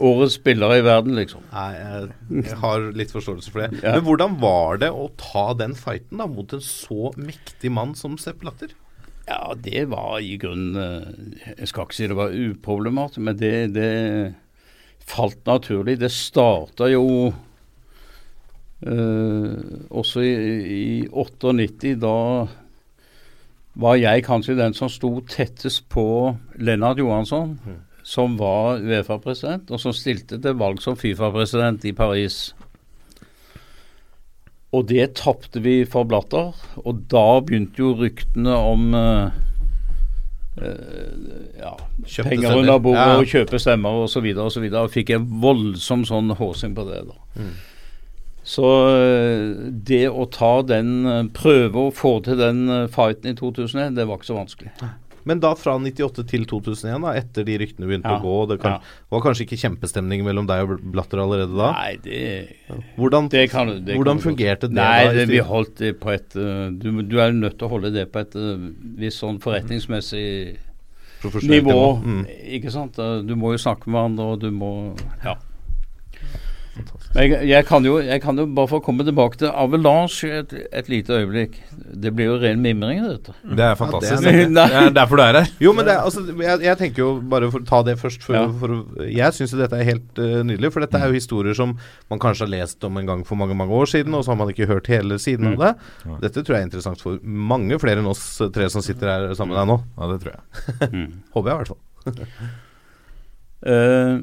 årets spillere i verden, liksom. Nei, jeg, jeg har litt forståelse for det. Ja. Men hvordan var det å ta den fighten da mot en så mektig mann som Sepp Latter? Ja, det var i grunnen eh, Jeg skal ikke si det var uproblematisk, men det, det falt naturlig. Det starta jo eh, også i, i 98. Da var jeg kanskje den som sto tettest på Lennart Johansson, som var Uefa-president, og som stilte til valg som Fifa-president i Paris. Og det tapte vi for Blatter, og da begynte jo ryktene om uh, uh, ja, Kjøpte penger stemmer. under bordet Ja. og kjøpe stemmer osv. Og, så videre, og, så og fikk en voldsom sånn håsing på det. da. Mm. Så eh, det å ta den, eh, prøve å få til den eh, fighten i 2001, det var ikke så vanskelig. Men da fra 98 til 2001, da, etter de ryktene begynte Ja. å gå Det kan, var kanskje ikke kjempestemning mellom deg og Blatter allerede da? Nei, det, Hvordan, det kan det hvordan fungerte det Nei, da? det, vi holdt det på et du, du er nødt til å holde det på et visst sånn forretningsmessig nivå. Mm. Ikke sant? Du må jo snakke med hverandre, og du må Ja. Men jeg, jeg, kan jo, jeg kan jo bare få komme tilbake til Avalanche et, et lite øyeblikk. Det blir jo ren mimring, dette. Det er fantastisk. Ja, det det, er derfor du er her. Jo, men det, er- altså, jeg, jeg tenker jo bare for å ta det først for, Ja. for, Jeg syns dette er helt uh, nydelig, for dette er jo historier som man kanskje har lest om en gang for mange mange år siden, og så har man ikke hørt hele siden av det. Dette tror jeg er interessant for mange flere enn oss tre som sitter her sammen med deg nå. Ja, det tror jeg. Håper jeg i hvert fall. Eh,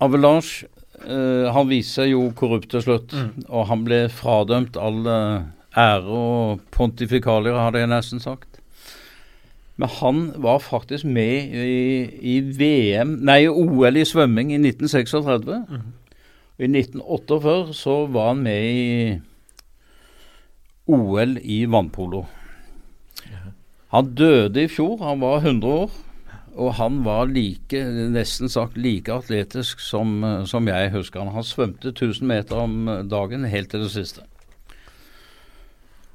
Avalanche uh, Han viser seg jo korrupt til slutt, og han ble fradømt all eh, ære og pontifikalier, hadde jeg nesten sagt. Men han var faktisk med i, i VM Nei, OL i svømming i 1936. Og I 1948 så var han med i OL i vannpolo. Han døde i fjor, han var 100 år. Og han var like, nesten sagt like atletisk som, som jeg husker han. Han svømte 1000 meter om dagen helt til det siste.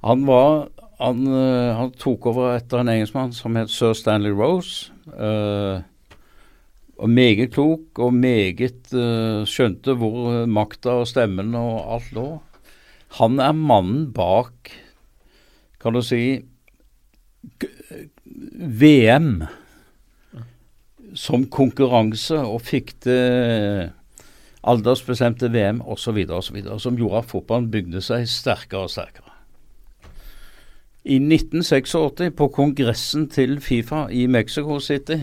Han var han, eh, han tok over etter en engelskmann som het sir Stanley Rose. Uh, og meget klok og meget uh, skjønte hvor makta og stemmen og alt lå. Han er mannen bak, kan du si, VM som konkurranse og fikk det aldersbestemte VM osv., osv., som gjorde at fotballen bygde seg sterkere og sterkere. I 1986, på kongressen til Fifa i Mexico City,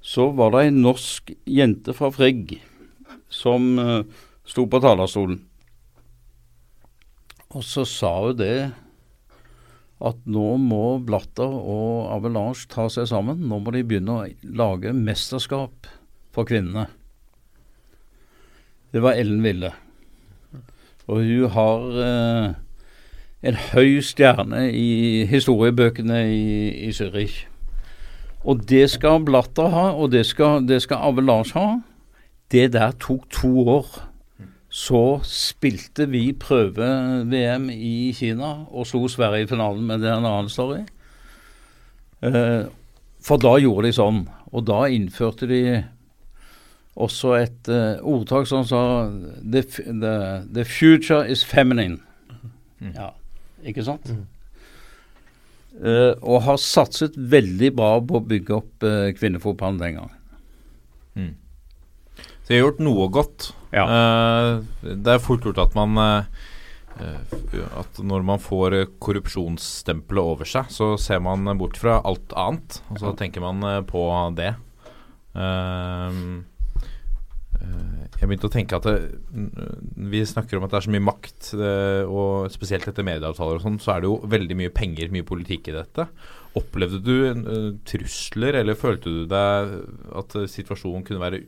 så var det en norsk jente fra Frigg som uh, sto på talerstolen. Og så sa hun det at nå må Blatter og Avalanche ta seg sammen. Nå må de begynne å lage mesterskap for kvinnene. Det var Ellen Ville. Og hun har eh, en høy stjerne i historiebøkene i, i Zürich. Og det skal Blatter ha, og det skal, det skal Avalanche ha. Det der tok to år. Så spilte vi prøve-VM i Kina og slo Sverige i finalen, men det er en annen story. Eh, for da gjorde de sånn, og da innførte de også et eh, ordtak som sa the, the, the future is feminine. Ja, ikke sant? Eh, og har satset veldig bra på å bygge opp uh, kvinnefotballen den gangen. Så de har gjort noe godt. Eh, det er fort gjort at man eh, eh, At når man får korrupsjonsstempelet over seg, så ser man bort fra alt annet, og så tenker man på det. Jeg begynte å tenke at det, vi snakker om at det er så mye makt, og spesielt etter medieavtaler og sånn, så er det jo veldig mye penger, mye politikk i dette. Opplevde du trusler, eller følte du deg at situasjonen kunne være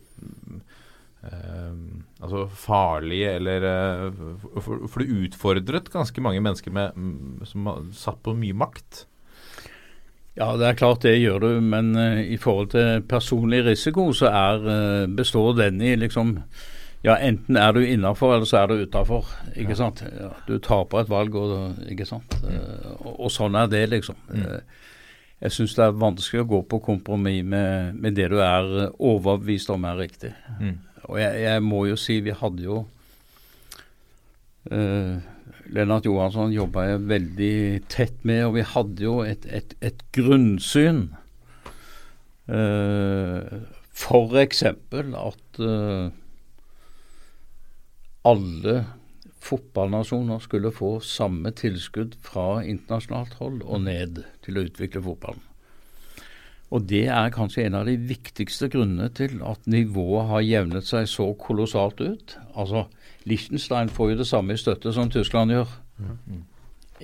eh, altså farlig, eller uh, for, for det utfordret ganske mange mennesker med, mm, som satt på mye makt. Ja, det er klart det gjør du, men uh, i forhold til personlig risiko, så er, uh, består den i liksom Ja, enten er du innafor, eller så er du utafor. Ikke sant. Ja, du taper et valg, og, ikke sant. Eh, og, og sånn er det, liksom. Eh, Jeg syns det er vanskelig å gå på kompromiss med, med det du er overbevist om er riktig. Mm. Og jeg, jeg må jo si, vi hadde jo uh, Lennart Johansson jobba jeg veldig tett med, og vi hadde jo et, et, et grunnsyn. Uh, for eksempel at uh, alle fotballnasjoner skulle få samme tilskudd fra internasjonalt hold og ned til å utvikle fotballen. Og det er kanskje en av de viktigste grunnene til at nivået har jevnet seg så kolossalt ut. Altså, Liechtenstein får jo det samme i støtte som Tyskland gjør.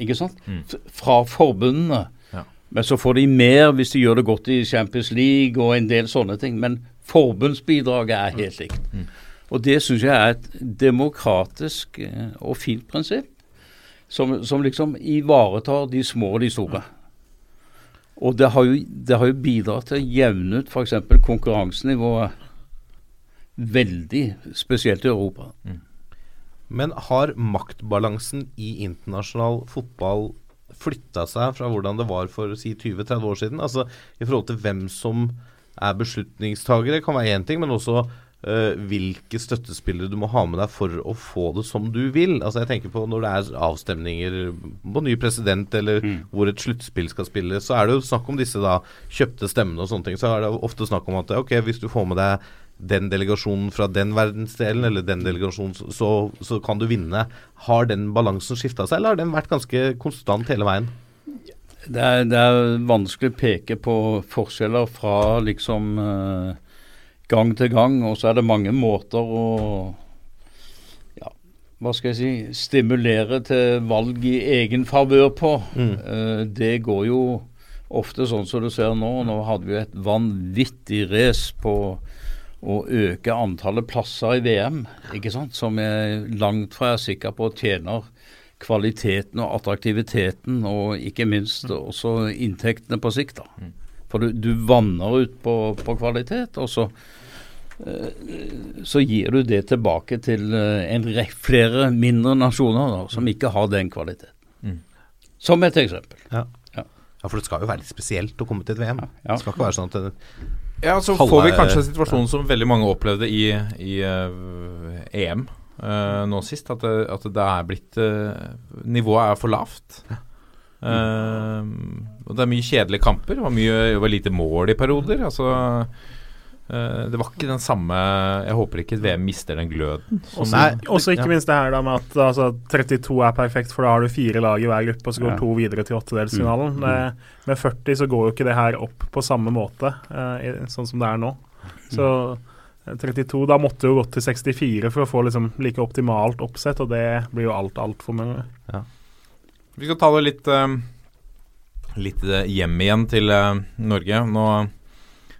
Ikke sant? Mm. Fra forbundene. Ja. Men så får de mer hvis de gjør det godt i Champions League og en del sånne ting. Men forbundsbidraget er helt likt. Og det syns jeg er et demokratisk eh, og fint prinsipp, som, som liksom ivaretar de små og de store. Og det har jo, det har jo bidratt til å jevne ut f.eks. konkurransenivået veldig, spesielt i Europa. Men har maktbalansen i internasjonal fotball flytta seg fra hvordan det var for si 20-30 år siden? Altså i forhold til hvem som er beslutningstagere, kan være én ting, men også hvilke støttespillere du må ha med deg for å få det som du vil. Altså jeg tenker på Når det er avstemninger på ny president, eller hvor et sluttspill skal spilles, så er det jo snakk om disse da kjøpte stemmene og sånne ting. Så er det ofte snakk om at ok, hvis du får med deg den delegasjonen fra den verdensdelen, eller den delegasjonen, så- så, kan du vinne. Har den balansen skifta seg, eller har den vært ganske konstant hele veien? Det er, det er vanskelig å peke på forskjeller fra liksom eh, gang til gang, og så er det mange måter å ja, hva skal jeg si stimulere til valg i egen favør på. Eh, det går jo ofte sånn som du ser nå. Nå hadde vi et vanvittig race på å øke antallet plasser i VM, ikke sant? som jeg langt fra er sikker på tjener kvaliteten og attraktiviteten, og ikke minst også inntektene på sikt. da. For du, du vanner ut på, på kvalitet, og så, så gir du det tilbake til eh, en flere mindre nasjoner da, som ikke har den kvaliteten. Mm. Som et eksempel. Ja. Ja. Ja, Ja, for det skal jo være litt spesielt å komme til et VM. Det skal ikke være sånn at det, Ja, så Halve- får vi kanskje en situasjon som veldig mange opplevde i, i uh, EM uh, nå sist. At det, at det er blitt uh, Nivået er for lavt. Eh, og det er mye kjedelige kamper. Det var, mye, det var lite mål i perioder. Altså eh, Det var ikke den samme Jeg håper ikke VM mister den gløden. Og også ikke minst det her da med at altså, 32 er perfekt, for da har du fire lag i hver gruppe, og så går Ja. to videre til åttedelsfinalen. Mm. Mm. Med 40 så går jo ikke det her opp på samme måte, eh, sånn som det er nå. Så eh, 32, da måtte jo gått til 64 for å få liksom like optimalt oppsett, og det blir jo alt altfor mange. Vi skal ta det litt, eh, litt eh, hjem igjen til eh, Norge. Nå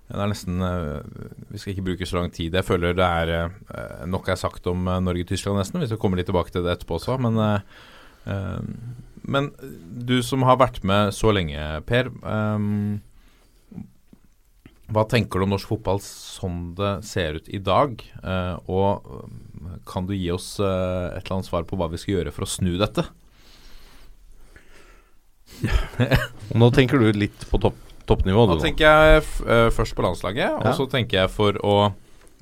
det er nesten eh, Vi skal ikke bruke så lang tid. Jeg føler det er eh, nok er sagt om eh, Norge-Tyskland nesten. Vi skal komme litt tilbake til det etterpå også. Men, men du som har vært med så lenge, Per. hva tenker du om norsk fotball sånn det ser ut i dag? Og kan du gi oss et eller annet svar på hva vi skal gjøre for å snu dette? Nå tenker du litt på topp, toppnivå, da tenker jeg eh, først på landslaget, og så tenker jeg for å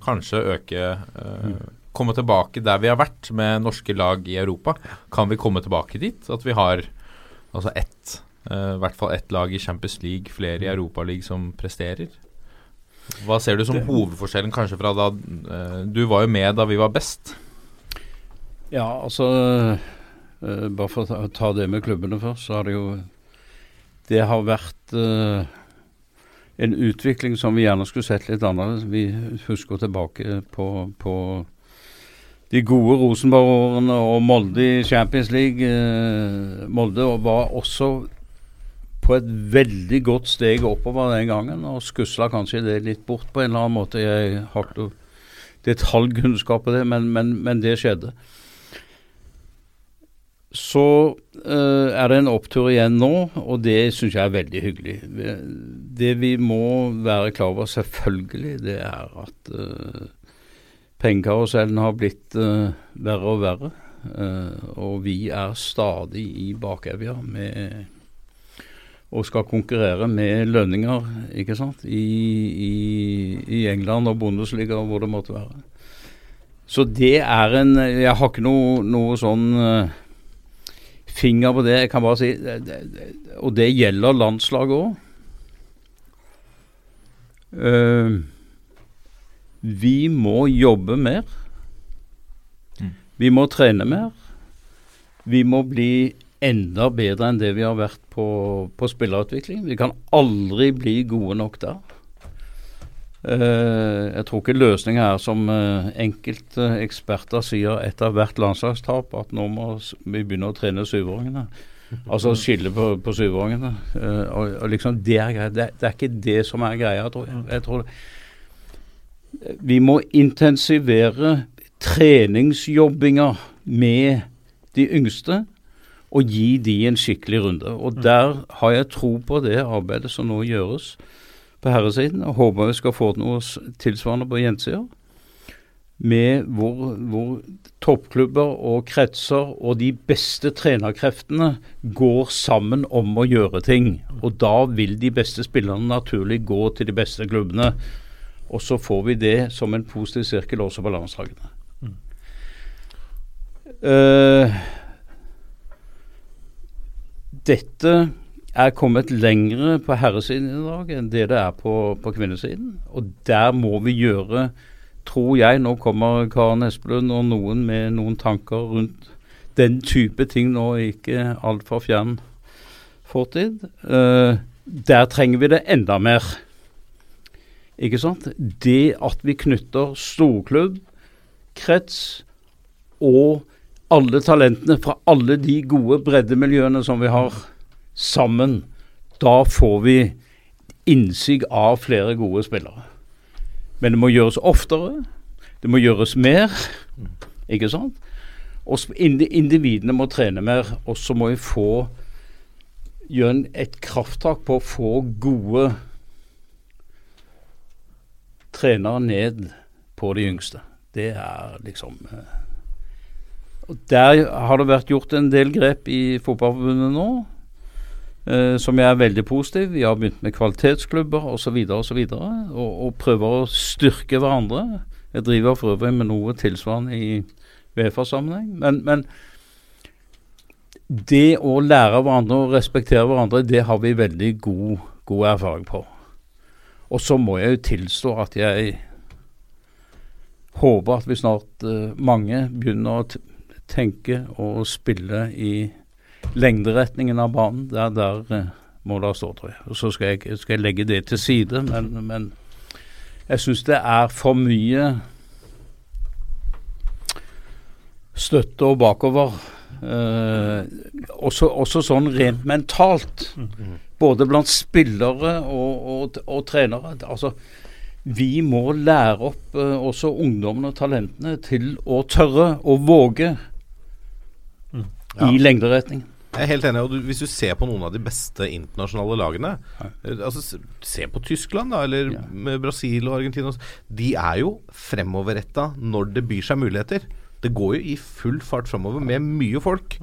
kanskje øke eh, Komme tilbake der vi har vært med norske lag i Europa. Kan vi komme tilbake dit? At vi har altså ett, uh, i hvert fall ett lag i Champions League, flere i Europaligaen som presterer? Hva ser du som Det- hovedforskjellen kanskje fra da Du var jo med da vi var best. Ja, altså Bare for å ta det med klubbene først, så har det jo Det har vært uh, en utvikling som vi gjerne skulle sett litt annerledes. Vi husker tilbake på, på de gode Rosenborg-årene og Molde i Champions League. Uh, Molde var også på et veldig godt steg oppover den gangen, og skusla kanskje det litt bort på en eller annen måte. Jeg har ikke detaljkunnskap på det, men, men, men det skjedde. Så uh, er det en opptur igjen nå, og det syns jeg er veldig hyggelig. Det vi må være klar over, selvfølgelig, det er at uh, pengekarusellen har blitt uh, verre og verre. Eh, og vi er stadig i bakevja med og skal konkurrere med lønninger, ikke sant, i, i, i England og Bundesliga og hvor det måtte være. Så det er en Jeg har ikke noe, noe sånn eh, finger på det. Jeg kan bare si Og det gjelder landslaget òg. vi må jobbe mer. Vi må trene mer. Vi må bli enda bedre enn det vi har vært på, på spillerutvikling. Vi kan aldri bli gode nok der. Eh, jeg tror ikke løsningen er som uh, enkelte eksperter sier etter hvert landslagstap, at nå må vi begynne å trene syvåringene. Altså skille på, på syvåringene. Eh, og, og liksom Det er greia. Det, det er ikke det som er greia, tror jeg. tror vi må intensivere treningsjobbinga med de yngste og gi de en skikkelig runde. Og Der har jeg tro på det arbeidet som nå gjøres på herresiden, og håper vi skal få noe tilsvarende på jentesida. Med hvor, hvor toppklubber og kretser og de beste trenerkreftene går sammen om å gjøre ting. Og da vil de beste spillerne naturlig gå til de beste klubbene. Og så får vi det som en positiv sirkel også på landslagene. Eh, dette er kommet lengre på herresiden i dag enn det det er på, på kvinnesiden. Og der må vi gjøre, tror jeg Nå kommer Karen Espelund og noen med noen tanker rundt den type ting nå, ikke altfor fjern fortid. Uh, der trenger vi det enda mer. Ikke sant? Det at vi knytter storklubb, krets og alle talentene fra alle de gode breddemiljøene som vi har, sammen. Da får vi innsig av flere gode spillere. Men det må gjøres oftere. Det må gjøres mer. Ikke sant? Og individene må trene mer. Og så må vi få gjøre et krafttak på å få gode trenere ned på de yngste. Det er liksom eh, og Der har det vært gjort en del grep i Fotballforbundet nå. Eh, som jeg er veldig positiv. Vi har begynt med kvalitetsklubber osv. osv. Og, og prøver å styrke hverandre. Jeg driver for øvrig med noe tilsvarende i Uefa-sammenheng. Men, men det å lære hverandre og respektere hverandre, det har vi veldig god, god erfaring på. Og så må jeg jo tilstå at jeg håper at vi snart eh, mange begynner å tenke og spille i lengderetningen av banen. Der, der eh, må det stå, tror jeg. Og så skal jeg, skal jeg legge det til side, men, men jeg syns det er for mye støtte og bakover. Eh, også, også sånn rent mentalt. Både blant spillere og, og, og trenere. Altså, vi må lære opp eh, også ungdommene og talentene til å tørre og våge Ja. i lengderetning. Jeg er helt enig. og du, Hvis du ser på noen av de beste internasjonale lagene eh, altså Se på Tyskland, da, eller ja. Brasil og Argentina. De er jo fremoverretta når det byr seg muligheter. Det går jo i full fart fremover med mye folk.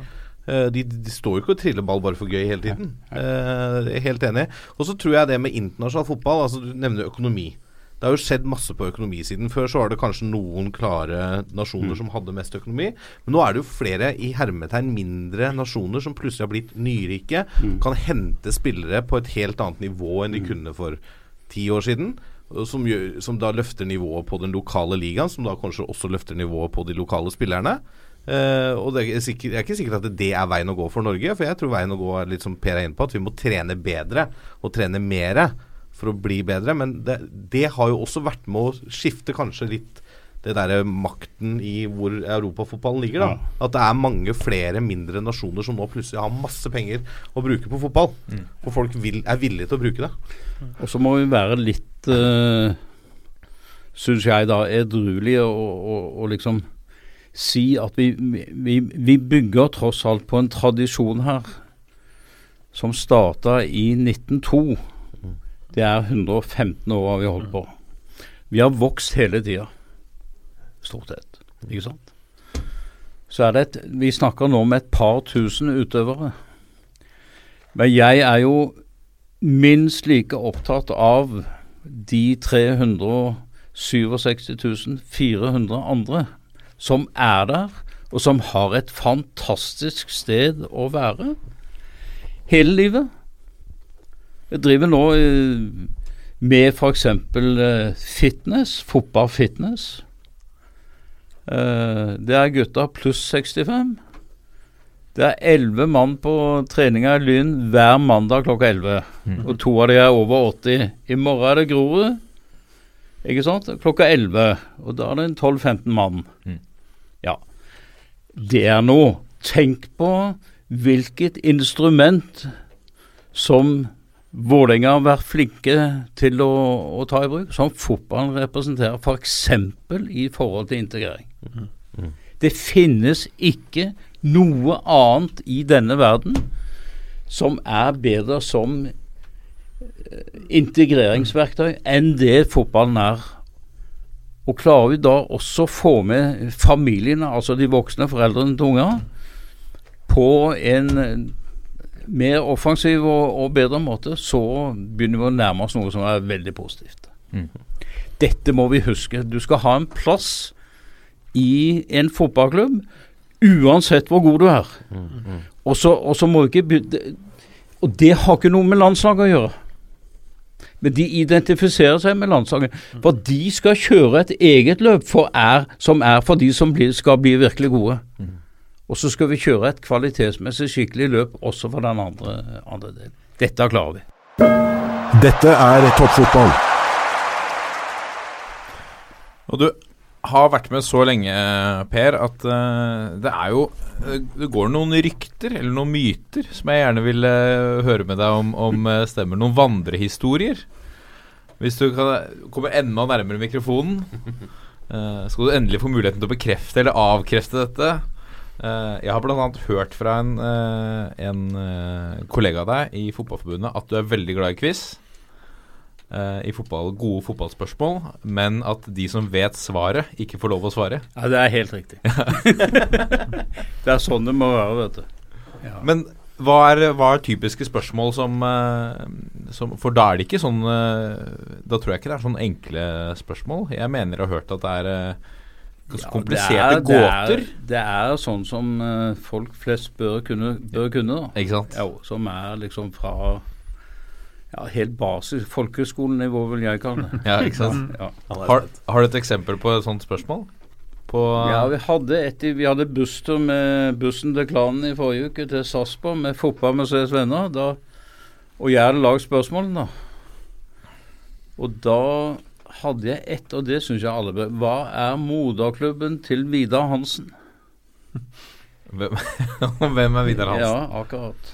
Eh, De, de står jo ikke og triller ball bare for gøy hele tiden. Eh, Jeg er helt enig. Og så tror jeg det med internasjonal fotball altså Du nevner økonomi. Det har jo skjedd masse på økonomisiden. Før så var det kanskje noen klare nasjoner som hadde mest økonomi. Men nå er det jo flere i hermetegn mindre nasjoner som plutselig har blitt nyrike. Kan hente spillere på et helt annet nivå enn de kunne for ti år siden. Som, gjør, som da løfter nivået på den lokale ligaen, som da kanskje også løfter nivået på de lokale spillerne. Eh, og det er, sikkert, det er ikke sikkert at det er veien å gå for Norge, for jeg tror veien å gå er litt som Per er inne på, at vi må trene bedre og trene mere for å bli bedre. Men det, det har jo også vært med å skifte kanskje litt det derre makten i hvor europafotballen ligger. da At det er mange flere mindre nasjoner som nå plutselig har masse penger å bruke på fotball. Og folk vil, er villige til å bruke det. Og så må vi være litt, uh, syns jeg da, edruelige og, og, og liksom si at vi, vi, vi bygger tross alt på en tradisjon her som starta i 1902. Det er 115 år har vi holdt på. Vi har vokst hele tida, stort sett. Ikke sant? Så er det et Vi snakker nå med et par tusen utøvere. Men jeg er jo minst like opptatt av de 367 400 andre som er der, og som har et fantastisk sted å være hele livet. Jeg driver nå eh, med f.eks. Eh, fitness, fotballfitness. Eh, det er gutta pluss 65. Det er elleve mann på treninga i Lyn hver mandag klokka 11. Og to av de er over 80. I morgen er det Grorud. Ikke sant? Klokka 11. Og da er det en 12-15 mann. Ja. Det er noe. Tenk på hvilket instrument som Vålerenga har vært flinke til å, å ta i bruk, som fotballen representerer, f.eks. For i forhold til integrering. Det finnes ikke noe annet i denne verden som er bedre som eh, integreringsverktøy enn det fotballen er. Og klarer vi da også å få med familiene, altså de voksne foreldrene til unger, på en mer offensiv og, og bedre måte, så begynner vi å nærme oss noe som er veldig positivt. Dette må vi huske. Du skal ha en plass i en fotballklubb uansett hvor god du er. Og så og så må ikke Og det har ikke noe med landslaget å gjøre. Men de identifiserer seg med landslaget. For de skal kjøre et eget løp for er, som er for de som blir, skal bli virkelig gode. Og så skal vi kjøre et kvalitetsmessig skikkelig løp også for den andre, andre delen. Dette klarer vi. Dette er toppfotball. Og du har vært med så lenge, Per, at eh, det er jo eh, Det går noen rykter, eller noen myter, som jeg gjerne vil eh, høre med deg om, om stemmer. Noen vandrehistorier. Hvis du kan komme enda nærmere mikrofonen, eh, skal du endelig få muligheten til å bekrefte eller avkrefte dette. Eh, jeg har bl.a. hørt fra en, eh, en eh, kollega av deg i Fotballforbundet at du er veldig glad i quiz. I fotball, gode fotballspørsmål, men at de som vet svaret, ikke får lov å svare. Ja, det er helt riktig. det er sånn det må være, vet du. Ja. Men hva er, hva er typiske spørsmål som, som For da er det ikke sånn Da tror jeg ikke det er sånn enkle spørsmål. Jeg mener å ha hørt at det er eh, ja, kompliserte det er, gåter. Det er, det er sånn som eh, folk flest bør kunne, bør kunne da. Ikke sant? Ja, som er liksom fra ja, helt basis. Folkeskolenivå, vil jeg kalle det. Ja, ikke sant? Ja. Har, har du et eksempel på et sånt spørsmål? På Ja, vi hadde, et, vi hadde busstur med bussen til klanen i forrige uke til Sarpsborg med Fotballmuseets venner. Da, og jeg hadde lagd spørsmålene, da. Og da hadde jeg ett, og det syns jeg alle bør Hva er moderklubben til Vidar Hansen? Hvem, hvem er Vidar Hansen? Ja, akkurat.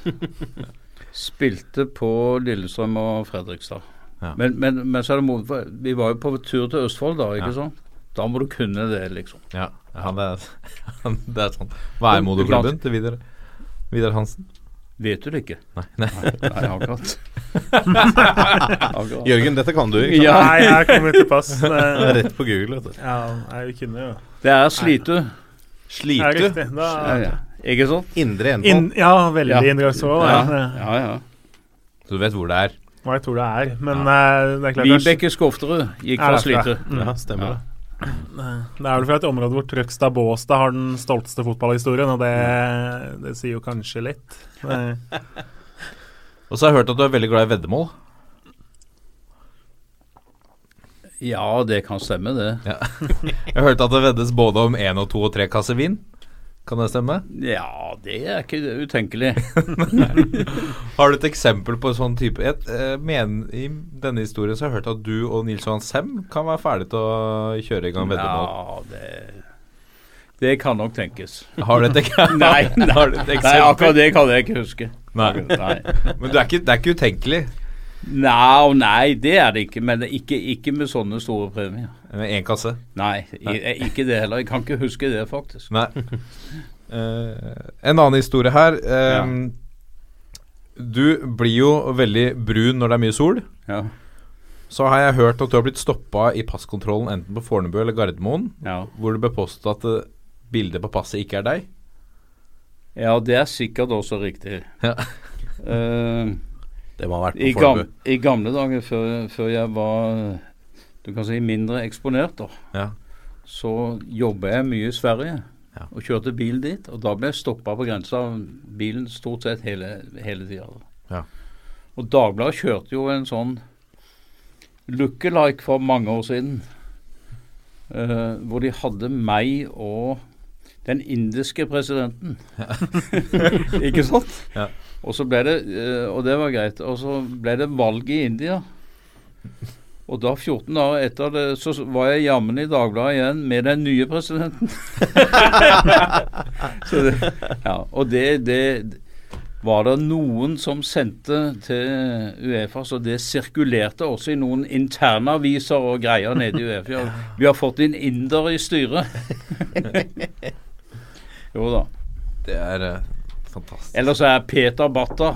Spilte på Lillestrøm og Fredrikstad. Ja. Men, men, men så er det mot, vi var jo på tur til Østfold da, ikke Ja. sant? Da må du kunne det, liksom. Ja, ja det, er, det er sånn. Hva er moderklubben til Vidar, Vidar Hansen? Vet du det ikke? Nei. Nei. Nei, akkurat. akkurat. Jørgen, dette kan du, ikke sant? Ja. Nei, jeg kommer til pass. Det er Rett på Google, vet du. Ja, jeg kunne jo Det er Slitu. Ja, Slitu. riktig. Da, Ja, ja. Ikke sant? Indre inn, In, ja, veldig Ja. inndragsråd. Ja, Ja. ja. ja. Så du vet hvor det er? Hva jeg tror det er. Men eh, det er klart Vibeke Skofterud gikk fra. Slitu. Ja, stemmer det. Det er vel fra et område hvor Trøgstad Båstad har den stolteste fotballhistorien, og det, det sier jo kanskje litt. Og så har jeg hørt at du er veldig glad i veddemål. Ja, det kan stemme, det. Ja. Jeg har hørt at det veddes både om én og to og tre kasser vin. Kan det stemme? Ja, det er ikke utenkelig. Har du et eksempel på en sånn type jeg, eh, men, I denne historien så har jeg hørt at du og Nils Johan Sem kan være ferdig til å kjøre i gang veddemål. Ja, det, det kan nok tenkes. Har du et, Nei, nei, har du et nei, akkurat det kan jeg ikke huske. Nei. Nei. Men det er ikke, det er ikke utenkelig Nei, nei, det er det ikke. Men ikke, ikke med sånne store premier. med én kasse? Nei, i- ikke det heller. Jeg kan ikke huske det, faktisk. Nei. Uh, en annen historie her. eh, Du blir jo veldig brun når det er mye sol. Ja. Så har jeg hørt at du har blitt stoppa i passkontrollen enten på Fornebu eller Gardermoen, Ja. hvor det ble påstått at eh, bildet på passet ikke er deg. ja, det er sikkert også riktig. Ja. Eh, Det må ha vært i, på gam, Fornebu. I gamle dager, før, før jeg var du kan si mindre eksponert, da, Ja. så jobba jeg mye i Sverige. Ja. Og kjørte bil dit. Og da ble jeg stoppa på grensa av bilen stort sett hele, hele tida. Ja. Og Dagbladet kjørte jo en sånn lookalike for mange år siden. Uh, hvor de hadde meg og den indiske presidenten. Ikke sant? Ja. Og så ble det eh, Og det var greit. Og så ble det valg i India. Og da, 14 dager etter det, så var jeg jammen i Dagbladet igjen med den nye presidenten. så det, ja, og det, det var det noen som sendte til Uefa, så det sirkulerte også i noen interne aviser og greier nede i Uefa. Vi har fått inn inder i styret. jo da. Det er eh, Eller så er Peter Batta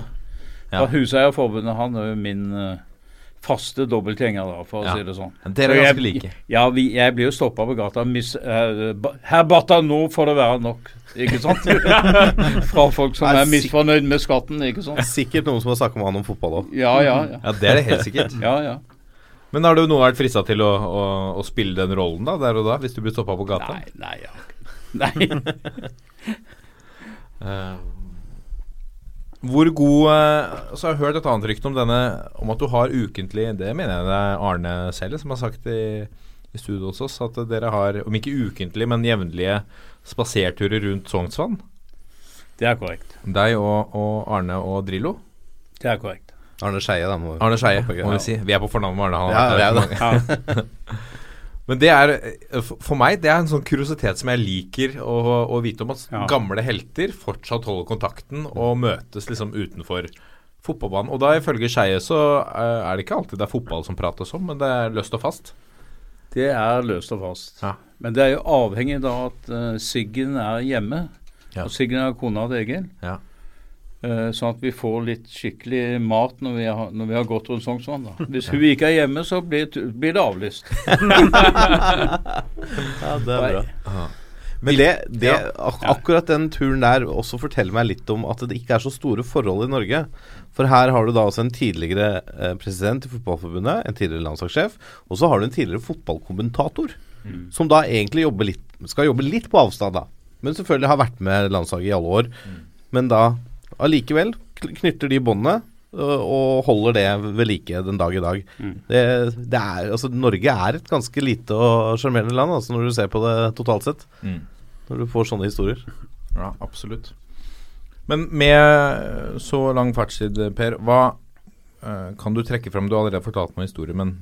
fra Ja. Huseierforbundet han er jo min eh, faste dobbeltgjenger, da, for å si det sånn. Dere er ganske jeg- like. Ja, vi, jeg blir jo stoppa på gata. Miss, uh, Herr Batta, nå får det være nok. Ikke sant? Fra folk som er er misfornøyd med skatten, ikke sant. Sikkert noen som har snakket med han om fotball òg. Ja, ja, ja. Ja, det er det helt sikkert. ja, ja. Men har du noen vært frista til å, å, å spille den rollen da, der og da, hvis du blir stoppa på gata? Nei, nei, ja. nei. Eh, hvor god eh, Så har jeg hørt et annet rykte om denne Om at du har ukentlig Det mener jeg det er Arne selv som har sagt i, i studio hos oss, at dere har, om ikke ukentlig, men jevnlige spaserturer rundt Sognsvann. Det er korrekt. Deg og, og Arne og Drillo. Det er korrekt. Arne Skeie, da. Må Arne Skeie, må vi si. Vi er på fornavn med Arne. Han Ja, det er det. Men det er eh, for meg det er en sånn kuriositet som jeg liker å, å vite om at Ja. gamle helter fortsatt holder kontakten og møtes liksom utenfor fotballbanen. Og da ifølge Skeie så eh, er det ikke alltid det er fotball som prates om, men det er løst og fast. Det er løst og fast. Ja. Men det er jo avhengig av at uh, Siggen er hjemme. Ja. Og Siggen er kona til Egil. Ja. Eh, sånn at vi får litt skikkelig mat når vi har, når vi har gått rundt Sognsvann. da. Hvis hun ikke er hjemme, så blir, blir det avlyst. Ja, det er bra. Men det, det ak akkurat den turen der også forteller meg litt om at det ikke er så store forhold i Norge. For her har du da også en tidligere eh, president i Fotballforbundet, en tidligere landslagssjef, og så har du en tidligere fotballkommentator. Mm. Som da egentlig jobber litt, skal jobbe litt på avstand, da. Men selvfølgelig har vært med landslaget i alle år. Mm. Men da allikevel kn- knytter de båndene øh, og holder det ved like den dag i dag. Det, det er, altså, Norge er et ganske lite og sjarmerende land, altså, når du ser på det totalt sett. Mm. Når du får sånne historier. Ja, absolutt. Men med så lang fartstid, Per, hva eh, kan du trekke fram? Du har allerede fortalt meg historier, men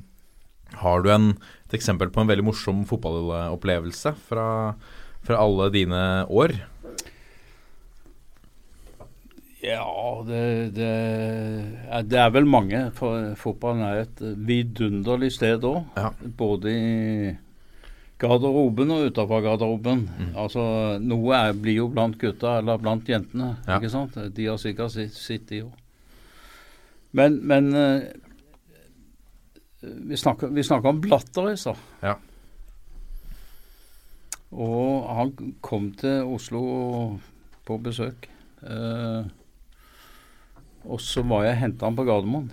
har du en, et eksempel på en veldig morsom fotballopplevelse fra, fra alle dine år? Ja, det, det, det er vel mange. For fotballen er et vidunderlig sted òg. Både i garderoben og utafor garderoben. Altså, Noe er, blir jo blant gutta eller blant jentene. Ja. ikke sant? De har sikkert sitt, sitt de òg. Men, men eh, vi, snakker, om Blatter i stad. Ja. Og han kom til Oslo på besøk. Eh, og så var jeg henta han på Gardermoen.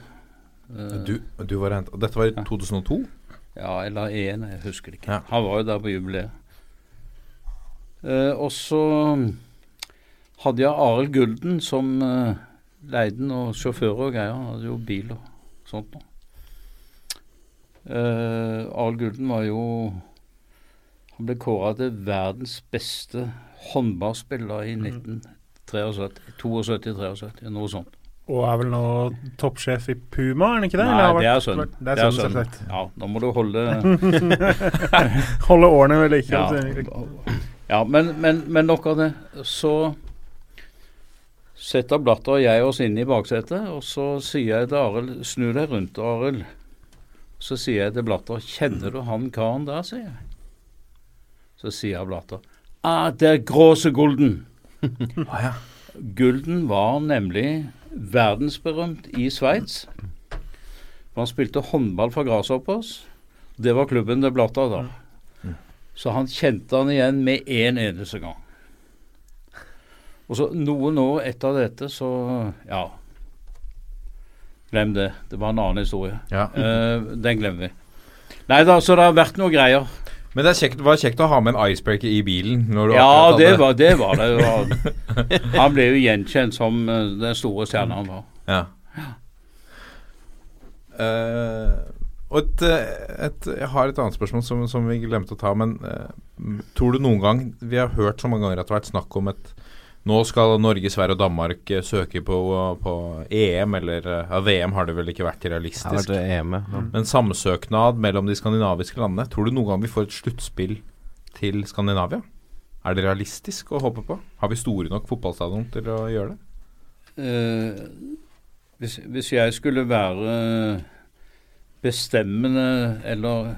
Du, du var hentet, og Dette var i 2002? ja, eller 1, jeg husker det ikke. Ja. Han var jo der på jubileet. Eh, og så hadde jeg Arild Gulden som eh, leide den, og sjåfører og greier. Han hadde jo bil og sånt noe. Uh, Arild Gulden var jo Han ble kåra til verdens beste håndballspiller i 1973. 72-73, noe sånt. Og er vel nå toppsjef i Puma, er han ikke det? Nei, det er sønn. Det er sønnen, selvsagt. Ja, nå må du holde Holde årene ved like. Ja, altså. ja men, men, men nok av det. Så setter Blatter og jeg oss inn i baksetet, og så sier jeg til Arild Snu deg rundt, Arild. Så sier jeg til Blatter Kjenner du han karen der, sier jeg. Så sier Blatter Ah, det er Gråse Gulden. Gulden var nemlig verdensberømt i Sveits. Han spilte håndball for Grasshoppers. Det var klubben det Blatter da. Så han kjente han igjen med én eneste gang. Og så noen år etter dette, så Ja. Glem det. Det var en annen historie. Ja. Uh, den glemmer vi. Nei da, så det har vært noen greier. Men det kjekt, var kjekt å ha med en icebreaker i bilen. Når du Ja, det var det. Var det. var, han ble jo gjenkjent som eh, den store stjerna han var. Ja. Uh, og et, eh, et, jeg har et annet spørsmål som, som vi glemte å ta. Men uh, tror du noen gang Vi har hørt så mange ganger at det har vært snakk om et Nå skal Norge, Sverige og Danmark eh, søke på, på EM, eller eh, ja, VM har det vel ikke vært realistisk. Vært EM, ja. Men samsøknad mellom de skandinaviske landene. Tror du noen gang vi får et sluttspill til Skandinavia? Er det realistisk å håpe på? Har vi store nok fotballstadion til å gjøre det? Eh, hvis, hvis jeg skulle være bestemmende eller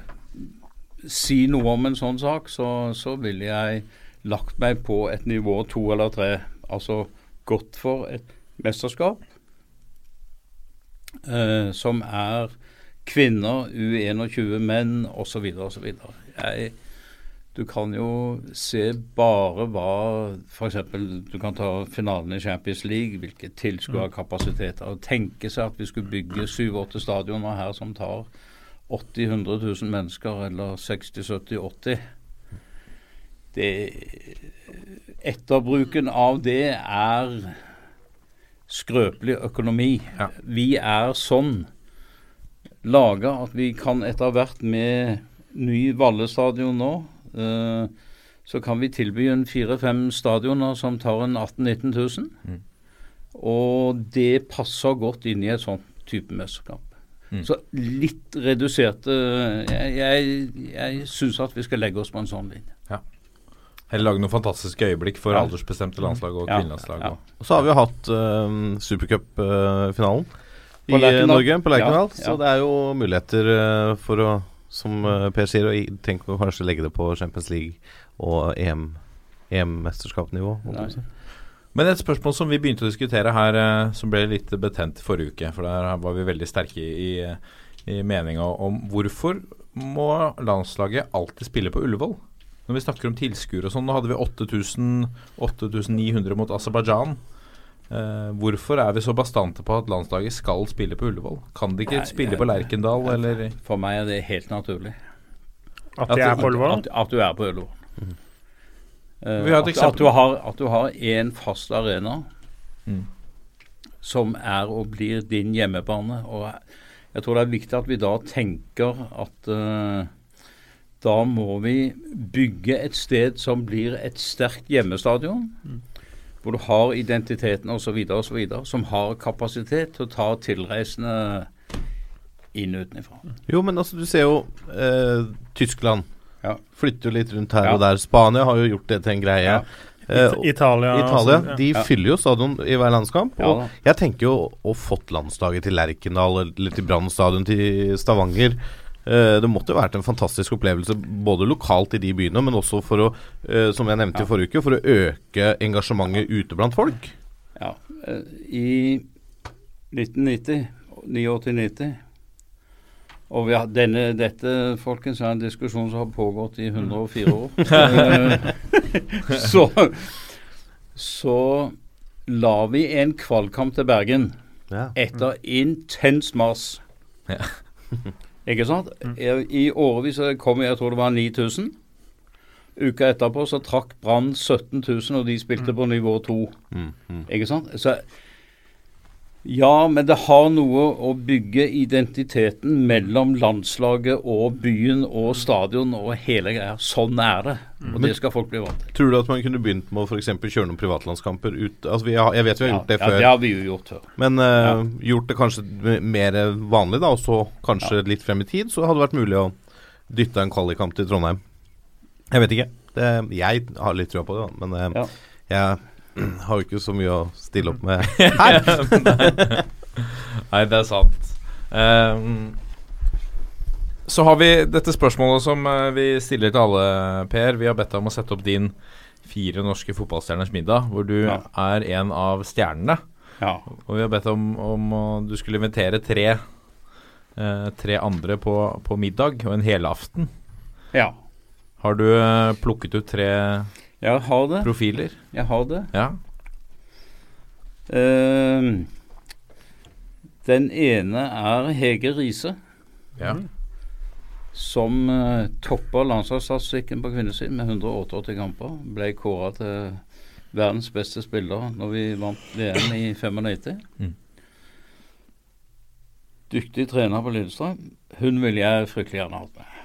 si noe om en sånn sak, så, så ville jeg lagt meg på et nivå to eller tre. Altså gått for et mesterskap eh, som er kvinner, U21 menn osv. osv. Du kan jo se bare hva f.eks. du kan ta finalen i Champions League, hvilke tilskuerkapasiteter. og Tenke seg at vi skulle bygge syv-åtte stadioner her som tar 80 000-100 000 mennesker, eller 60-70-80. Det Etterbruken av det er skrøpelig økonomi. Vi er sånn laga at vi kan etter hvert med ny Valle stadion nå, eh, så kan vi tilby en fire-fem stadioner som tar en 18 000-19 000. Og det passer godt inn i et sånt type mesterskap. Mm. Så litt reduserte Jeg, jeg, jeg syns at vi skal legge oss på en sånn linje. Ja. Eller lage noen fantastiske øyeblikk for Ja. aldersbestemte landslag og Ja, kvinnelandslag. ja. og- Og så har vi jo hatt uh, supercupfinalen i Norge, på Lerkendal. Ja, Så det er jo muligheter uh, for å, som uh, Per sier, å i- tenke å kanskje legge det på Champions League og EM EM-mesterskapnivå. holdt jeg på å si. Men et spørsmål som vi begynte å diskutere her, eh, som ble litt betent forrige uke, for der var vi veldig sterke i, i meninga om hvorfor må landslaget alltid spille på Ullevål? Når vi snakker om tilskuere og sånn, nå hadde vi 8900 mot Aserbajdsjan. Eh, hvorfor er vi så bastante på at landslaget skal spille på Ullevål? Kan de ikke Nei, spille jeg- på Lerkendal, eller For meg er det helt naturlig. At de er på Ullevål? At, at du er på Ullevål. Mm. Uh, at, at du har At du har en fast arena Mm. som er og blir din hjemmebane. Og jeg tror det er viktig at vi da tenker at eh, da må vi bygge et sted som blir et sterkt hjemmestadion. Hvor du har identiteten osv., osv., som har kapasitet til å ta tilreisende inn utenfra. Jo, men altså, du ser jo eh, Tyskland. Ja. Flytter jo litt rundt her Ja. og der. Spania har jo gjort det til en greie. Ja. Eh, It- Italia, Italia altså, ja. de Ja. fyller jo stadion i hver landskamp. Ja Og jeg tenker jo å fått landslaget til Lerkendal eller til Brann stadion til Stavanger Det måtte jo vært en fantastisk opplevelse både lokalt i de byene, men også for å, eh, som jeg nevnte Ja. i forrige uke, for å øke engasjementet ute blant folk. Ja, eh, I 1990, 89-90 Og vi har denne, dette folkens, er en diskusjon som har pågått i 104 år. Eh, så, så la vi en kvalkamp til Bergen Ja. etter intens mas. Ja. Ikke sant? I, I årevis kom jeg tror det var 9000. Uka etterpå så trakk Brann 17 000, og de spilte på nivå 2. Mm, mm. Ikke sant? Så ja, men det har noe å bygge identiteten mellom landslaget og byen og stadion og hele greia. Sånn er det. Og mm. det skal folk bli vant til. Tror du at man kunne begynt med å eksempel kjøre noen privatlandskamper ut altså har, Jeg vet vi har Ja, gjort det ja, det har vi jo gjort før. Men eh, gjort det kanskje mer vanlig, da, og så kanskje litt frem i tid, så hadde det vært mulig å dytte en kvalikkamp til Trondheim. Jeg vet ikke. Det, jeg har litt trua på det, da, men eh, jeg har jo ikke så mye å stille opp med her. Nei, det er sant. Um, så har vi dette spørsmålet som eh, vi stiller til alle, Per. Vi har bedt deg om å sette opp din fire norske fotballstjerners middag, hvor du Ja. er en av stjernene. Ja. Og vi har bedt om, om å- du skulle invitere tre, eh, tre andre på, på middag og en helaften. Ja. Har du eh, plukket ut tre Jeg har det. profiler? Jeg har det. Ja. Uh, den ene er Hege Riise. Ja. Som uh, toppa landslagsstatistikken på kvinnesiden med 188 kamper. Ble kåra til verdens beste spiller når vi vant VM i 95. Mm. Dyktig trener på Lillestrøm. Hun ville jeg fryktelig gjerne hatt med.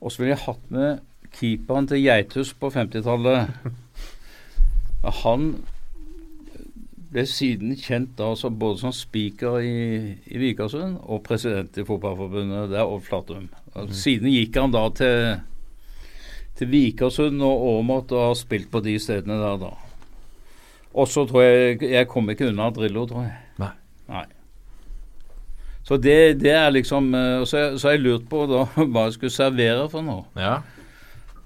Og så ville jeg hatt med keeperen til Geithus på 50-tallet. Han ble siden kjent da både som speaker i, i Vikersund og president i Fotballforbundet. Det er Odd Flatum. Siden gikk han da til, til Vikersund og Åmot og har spilt på de stedene der da. Og så tror jeg Jeg kom ikke unna Drillo, tror jeg. Nei. Nei. Så det, det er liksom eh, så har jeg lurt på da hva jeg skulle servere for noe. Ja.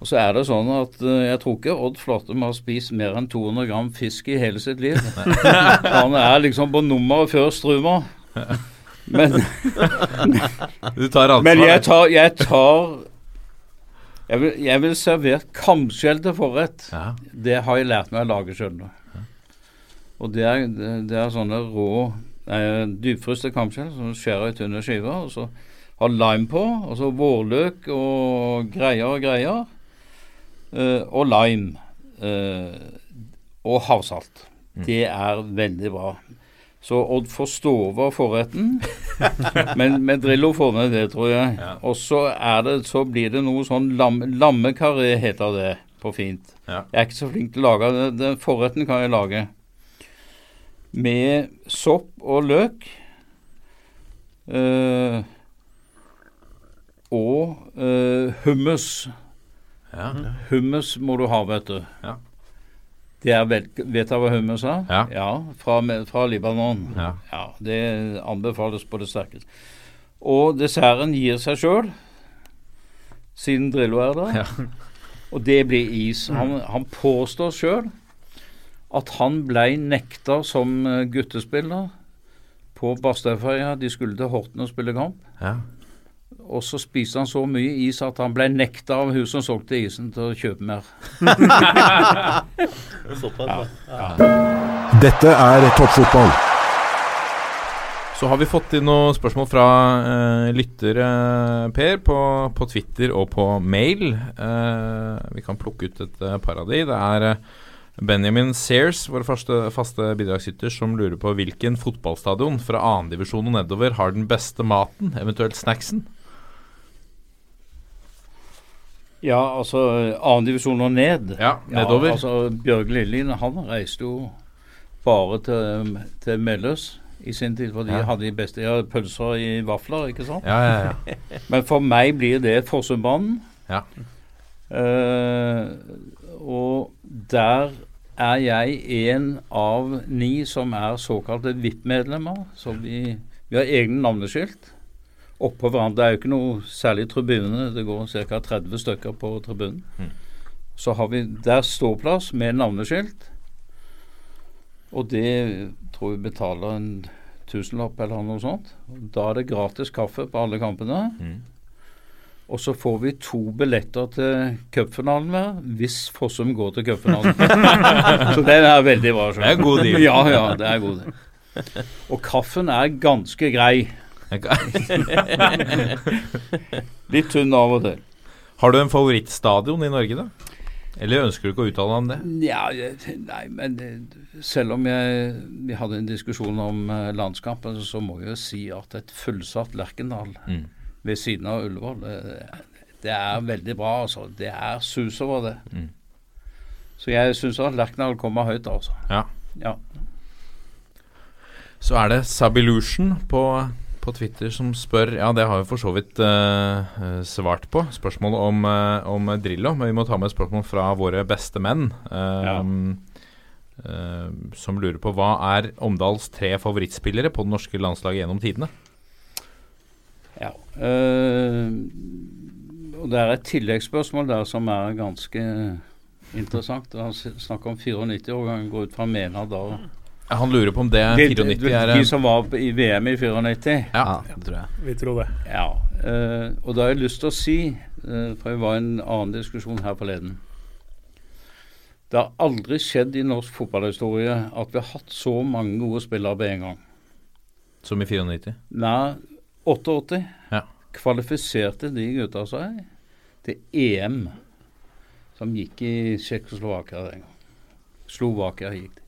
Og så er det sånn at eh, jeg tror ikke Odd Flatum har spist mer enn 200 gram fisk i hele sitt liv. Han er liksom på nummeret før Struma. Men, Du tar men jeg tar Jeg tar Jeg vil, jeg vil servere kamskjell til forrett. Ja. Det har jeg lært meg å lage sjøl. Og det er, det, er sånne rå dypfryste kamskjell som skjærer i tynne skiver. Og så har lime på, og så vårløk og greier og greier. Eh, og lime. eh, og havsalt. Det er veldig bra. Så Odd får stå over forretten, men med Drillo får vi det, tror jeg. Og så, er det, så blir det noe sånn lam, lammekarri, heter det på fint. Ja. Jeg er ikke så flink til å lage det. Den forretten kan jeg lage med sopp og løk. Øh, og øh, hummus. Ja. Hummus må du ha, vet du. Ja. Det er vel, vet du hva hummus er? Ja. fra, fra Libanon. Ja. ja. Det anbefales på det sterkeste. Og desserten gir seg sjøl, siden Drillo er der. Ja. Og det blir is. Han, han påstår sjøl at han blei nekta som eh, guttespiller på Bastøyferja. De skulle til Horten og spille kamp. Ja. Og så spiste han så mye is at han ble nekta av hun som solgte isen til å kjøpe mer. Såpass, Dette er toppfotball. Så har vi fått inn noen spørsmål fra eh, lyttere, Per, på, på Twitter og på mail. Eh, vi kan plukke ut et eh, par av de. Det er eh, Benjamin Sears, vår faste, faste bidragsyter, som lurer på hvilken fotballstadion fra 2. divisjon og nedover har den beste maten, eventuelt snacksen. Ja, altså annendivisjon og ned. Ja, nedover. Ja, altså Bjørg Lillien han reiste jo bare til, til Melløs i sin tid, for de Ja. hadde de beste ja, pølser i vafler, ikke sant? Ja, ja, ja. Men for meg blir det Fossumbanen. Ja. Uh, og der er jeg en av ni som er såkalte VIP-medlemmer. Så vi, vi har egne navneskilt oppå hverandre. Det er jo ikke noe særlig tribune. Det går ca. 30 stykker på tribunen. Så har vi der ståplass med navneskilt. Og det tror vi betaler en tusenlapp eller noe sånt. Da er det gratis kaffe på alle kampene. Og så får vi to billetter til cupfinalen hver, hvis Fossum går til cupfinalen. så det er veldig bra. Det er en god deal. Ja, ja, det er god deal. Og kaffen er ganske grei. Litt tynn av og til. Har du en favorittstadion i Norge, da? Eller ønsker du ikke å uttale deg om det? Ja, nei, men eh, selv om jeg, vi hadde en diskusjon om eh, landskampen, så må jeg jo si at et fullsatt Lerkendal Mm. ved siden av Ullevål, det, det er veldig bra. altså. Det er sus over det. Mm. Så jeg syns at Lerkendal kommer høyt, altså. Ja. Ja. Så er det Sabilution på, på Twitter som spør Ja, det har vi for så vidt eh, svart på. Spørsmål om, uh, om Drillo. Men vi må ta med et spørsmål fra våre beste menn. Ja. som lurer på hva er Omdals tre favorittspillere på det norske landslaget gjennom tidene? ja. Og det er et tilleggsspørsmål der som er ganske interessant. Han snakker om 94-årgangen, går ut fra Mena da. Han lurer på om det De, 94 de, er de som var i VM i 94? Ja, det tror jeg. Vi tror det. Ja. Uh, og da har jeg lyst til å si, uh, for det var en annen diskusjon her forleden Det har aldri skjedd i norsk fotballhistorie at vi har hatt så mange gode spillere på en gang. Som i 94? Nei, 88 Ja. kvalifiserte de gutta seg til EM, som gikk i Tsjekkoslovakia den gang. Slovakia gikk de.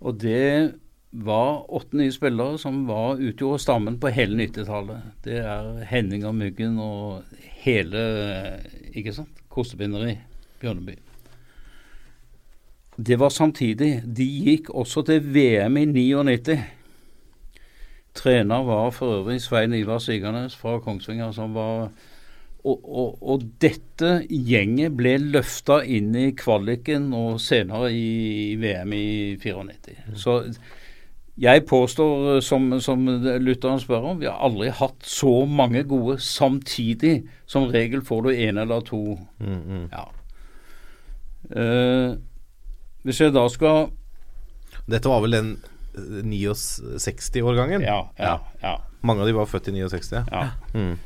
Og det var åtte nye spillere som var utgjorde stammen på hele 90-tallet. Det er Henning og Myggen og hele ikke sant, Kostebinderi, Bjørneby. Det var samtidig. De gikk også til VM i 99. Trener var for øvrig Svein Ivar Sigernes fra Kongsvinger, som var og, og, og dette gjenget ble løfta inn i kvaliken og senere i VM i 94. Så jeg påstår, som, som lytteren spør om, vi har aldri hatt så mange gode samtidig. Som regel får du én eller to. Ja. Uh, hvis jeg da skal Dette var vel den eh, 69-årgangen? Ja, ja, ja. Mange av de var født i 69. Ja. Mm.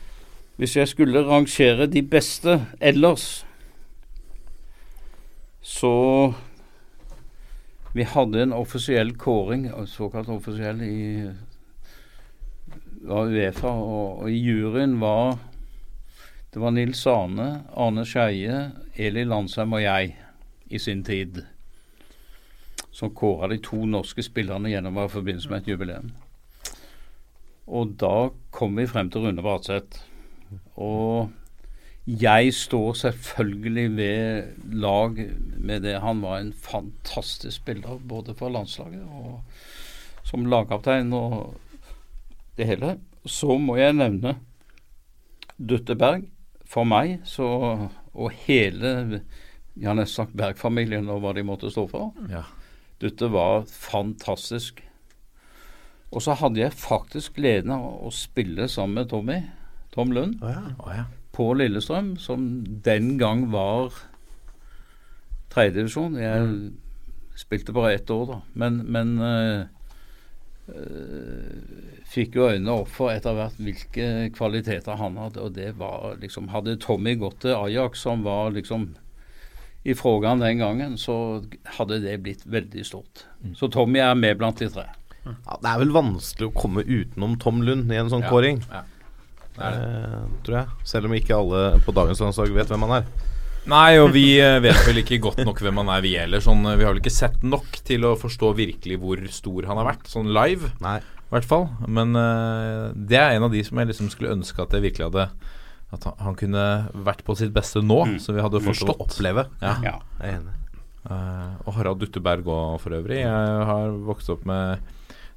Hvis jeg skulle rangere de beste ellers, så Vi hadde en offisiell kåring, såkalt offisiell, i Uefa, og, og i juryen var det var Nils Arne, Arne Skeie, Eli Landsheim og jeg i sin tid som kåra de to norske spillerne gjennom i forbindelse med et jubileum. Og da kom vi frem til Rune Bratseth. Og jeg står selvfølgelig ved lag med det. Han var en fantastisk spiller både for landslaget og som lagkaptein og det hele. Så må jeg nevne Dutte Berg. For meg så Og hele jeg har nesten sagt Berg-familien og hva de måtte stå for. Ja. Dutte var fantastisk. Og så hadde jeg faktisk gleden av å spille sammen med Tommy, Tom Lund, oh, ja. på Lillestrøm, som den gang var tredjedivisjon. Jeg spilte bare ett år, da. Men, men eh, eh, fikk jo øynene opp for etter hvert hvilke kvaliteter han hadde. Og det var liksom Hadde Tommy gått til Ajax, som var liksom i frågan den gangen, så hadde det blitt veldig stort. Så Tommy er med blant de tre. Ja, det er vel vanskelig å komme utenom Tom Lund i en sånn Ja, kåring. ja. Det er det. Eh, tror jeg. Selv om ikke alle på dagens landslag vet hvem han er. Nei, og vi eh, vet vel ikke godt nok hvem han er, vi heller. Sånn, eh, vi har vel ikke sett nok til å forstå virkelig hvor stor han har vært, sånn live. Nei. I hvert fall. Men uh, det er en av de som jeg liksom skulle ønske at jeg virkelig hadde At han, han kunne vært på sitt beste nå, så vi hadde forstått. forstått. oppleve. Ja. Ja. Jeg er enig. Uh, og Harald Dutteberg òg, for øvrig. Jeg har vokst opp med,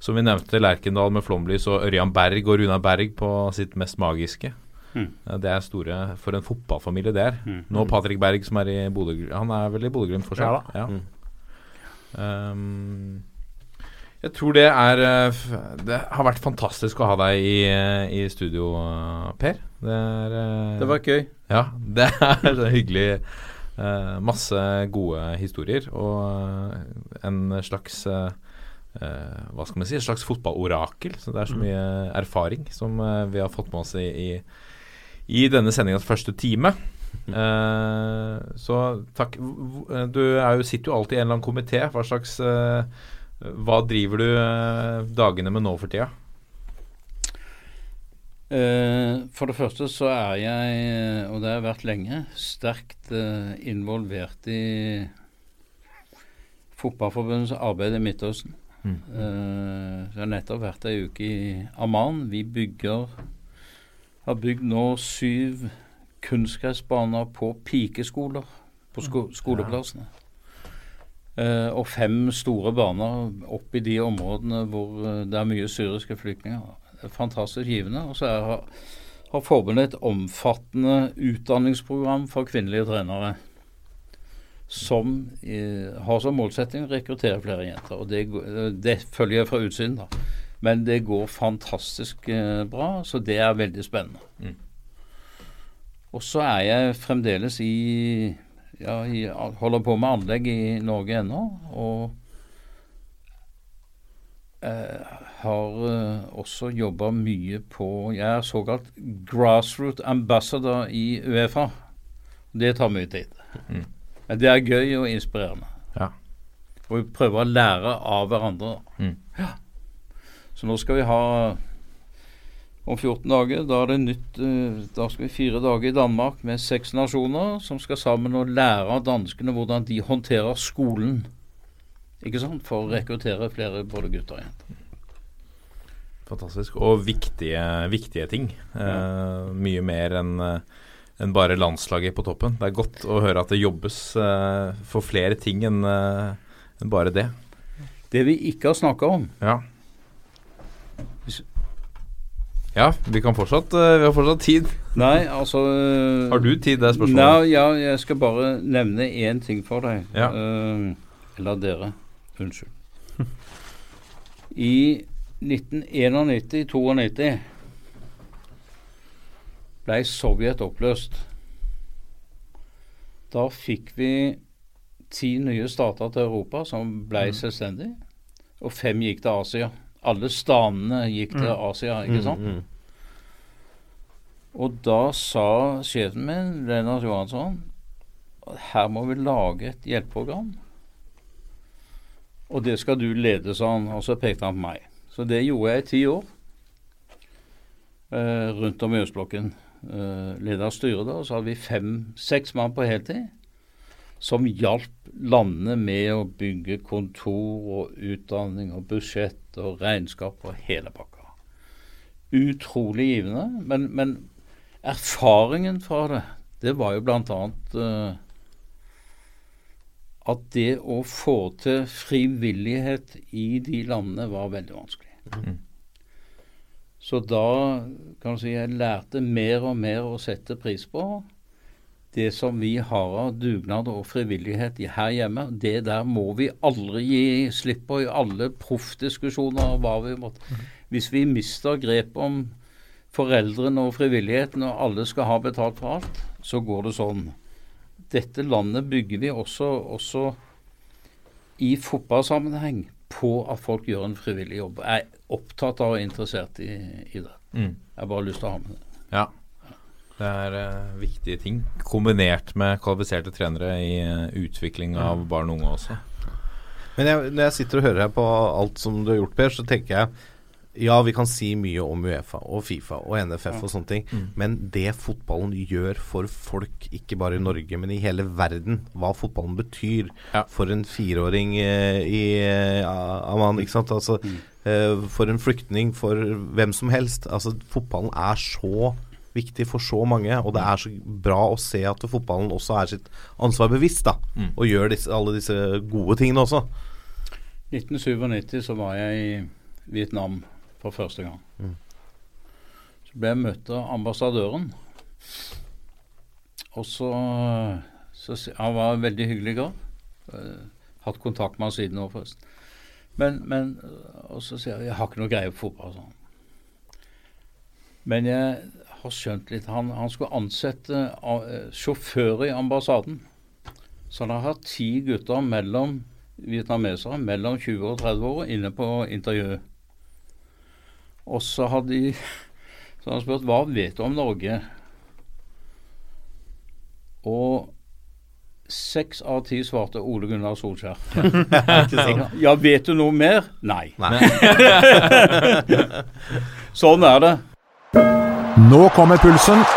som vi nevnte, Lerkendal med flomlys og Ørjan Berg og Runa Berg på sitt mest magiske. Mm. Det er store for en fotballfamilie, det er. Mm. Nå Patrick Berg, som er i Bodø Han er vel i Bodø-Glimt fortsatt? Ja Ja. Mm. Um, jeg tror det er eh, Det har vært fantastisk å ha deg i, i studio, eh, Per. Det er eh, Det var gøy. ja, det er hyggelig. Uh, masse gode historier og en slags eh, eh, Hva skal man si? Et slags fotballorakel. Så det er så mye erfaring som eh, vi har fått med oss i, i, i denne sendingas første time. Eh, så takk. V- Du er jo, sitter jo alltid i en eller annen komité. Hva slags eh, Hva driver du eh, dagene med nå for tida? Eh, for det første så er jeg, og det har jeg vært lenge, sterkt eh, involvert i Fotballforbundets arbeid i Midtøsten. Mm. Uh, jeg har nettopp vært ei uke i Amman. Vi bygger har bygd nå syv kunstgressbaner på pikeskoler på sko skoleplassene. Uh, og fem store baner opp i de områdene hvor eh, det er mye syriske flyktninger. Er fantastisk givende. Og så er, har, har forbundet et omfattende utdanningsprogram for kvinnelige trenere. Som eh, har som målsetting å rekruttere flere jenter. Og det, eh, det følger jeg fra utsiden, da. Men det går fantastisk eh, bra, så det er veldig spennende. Mm. Og så er jeg fremdeles i ja, i, holder på med anlegg i Norge ennå. Og eh, har eh, også jobba mye på Jeg er såkalt grassroot ambassador i Uefa. Det tar mye tid. Mm. Men det er gøy og inspirerende. Ja. Og vi prøver å lære av hverandre. Mm. Ja. Så nå skal vi ha om 14 dager, da er det nytt eh, Da skal vi fire dager i Danmark med seks nasjoner som skal sammen og lære av danskene hvordan de håndterer skolen. Ikke sant? For å rekruttere flere både gutter og jenter. Fantastisk. Og viktige, viktige ting. Eh, mye mer enn eh, enn bare landslaget på toppen. Det er godt å høre at det jobbes uh, for flere ting enn uh, en bare det. Det vi ikke har snakka om Ja. Ja, vi kan fortsatt uh, Vi har fortsatt tid. Nei, altså Har du tid, det er spørsmålet. Nei, ja, jeg skal bare nevne én ting for deg. Ja. Eh, eller dere. Unnskyld. I 1991-92 ble Sovjet oppløst. Da fikk vi ti nye stater til Europa som ble Mm. selvstendige, og fem gikk til Asia. Alle stanene gikk til Mm. Asia, ikke sant? Og da sa sjefen min, Lennart Johansson, her må vi lage et hjelpeprogram. Og det skal du lede, sa han. Og så pekte han på meg. Så det gjorde jeg i ti år. Eh, rundt om i østblokken. Eh, av styret da, og så hadde vi fem-seks mann på heltid. Som hjalp landene med å bygge kontor og utdanning og budsjett og regnskap og hele pakka. Utrolig givende. Men, men erfaringen fra det, det var jo blant annet eh, at det å få til frivillighet i de landene var veldig vanskelig. Mm. Så da kan du si jeg lærte mer og mer å sette pris på det som vi har av dugnad og frivillighet her hjemme. Det der må vi aldri gi slipp på i alle proffdiskusjoner. Hva vi måtte. Hvis vi mister grep om foreldrene og frivilligheten, og alle skal ha betalt for alt, så går det sånn. Dette landet bygger vi også, også i fotballsammenheng på at folk gjør en frivillig jobb. Jeg er opptatt av og interessert i, i det. Mm. Jeg har bare lyst til å ha med det. Ja. Det er uh, viktige ting, kombinert med kvalifiserte trenere i uh, utvikling av barn og unge også. Men jeg, når jeg sitter og hører her på alt som du har gjort, Per, så tenker jeg ja, vi kan si mye om Uefa og Fifa og NFF og sånne ting, Mm. men det fotballen gjør for folk, ikke bare i Norge, men i hele verden, hva fotballen betyr for en fireåring eh, i eh, Aman, ikke sant, altså eh, for en flyktning, for hvem som helst. Altså, fotballen er så viktig for så mange, og det er så bra å se at fotballen også er sitt ansvar bevisst, da, Mm. og gjør disse, alle disse gode tingene også. 1997 så var jeg i Vietnam for første gang. Mm. Så ble jeg møtt av ambassadøren. Og så, så Han var en veldig hyggelig kar. Eh, Hatt kontakt med han siden nå, forresten. Men, men Og så sier jeg jeg har ikke noe greie på fotball. Sånn. Men jeg har skjønt litt Han, han skulle ansette eh, sjåfører i ambassaden. Så han har hatt ti gutter mellom vietnamesere mellom 20 og 30 år inne på intervju. Og så hadde de så hadde han spurt hva vet du om Norge. Og seks av ti svarte Ole Gunnar Solskjær. Ja, vet du noe mer? Nei. sånn er det. Nå kommer pulsen.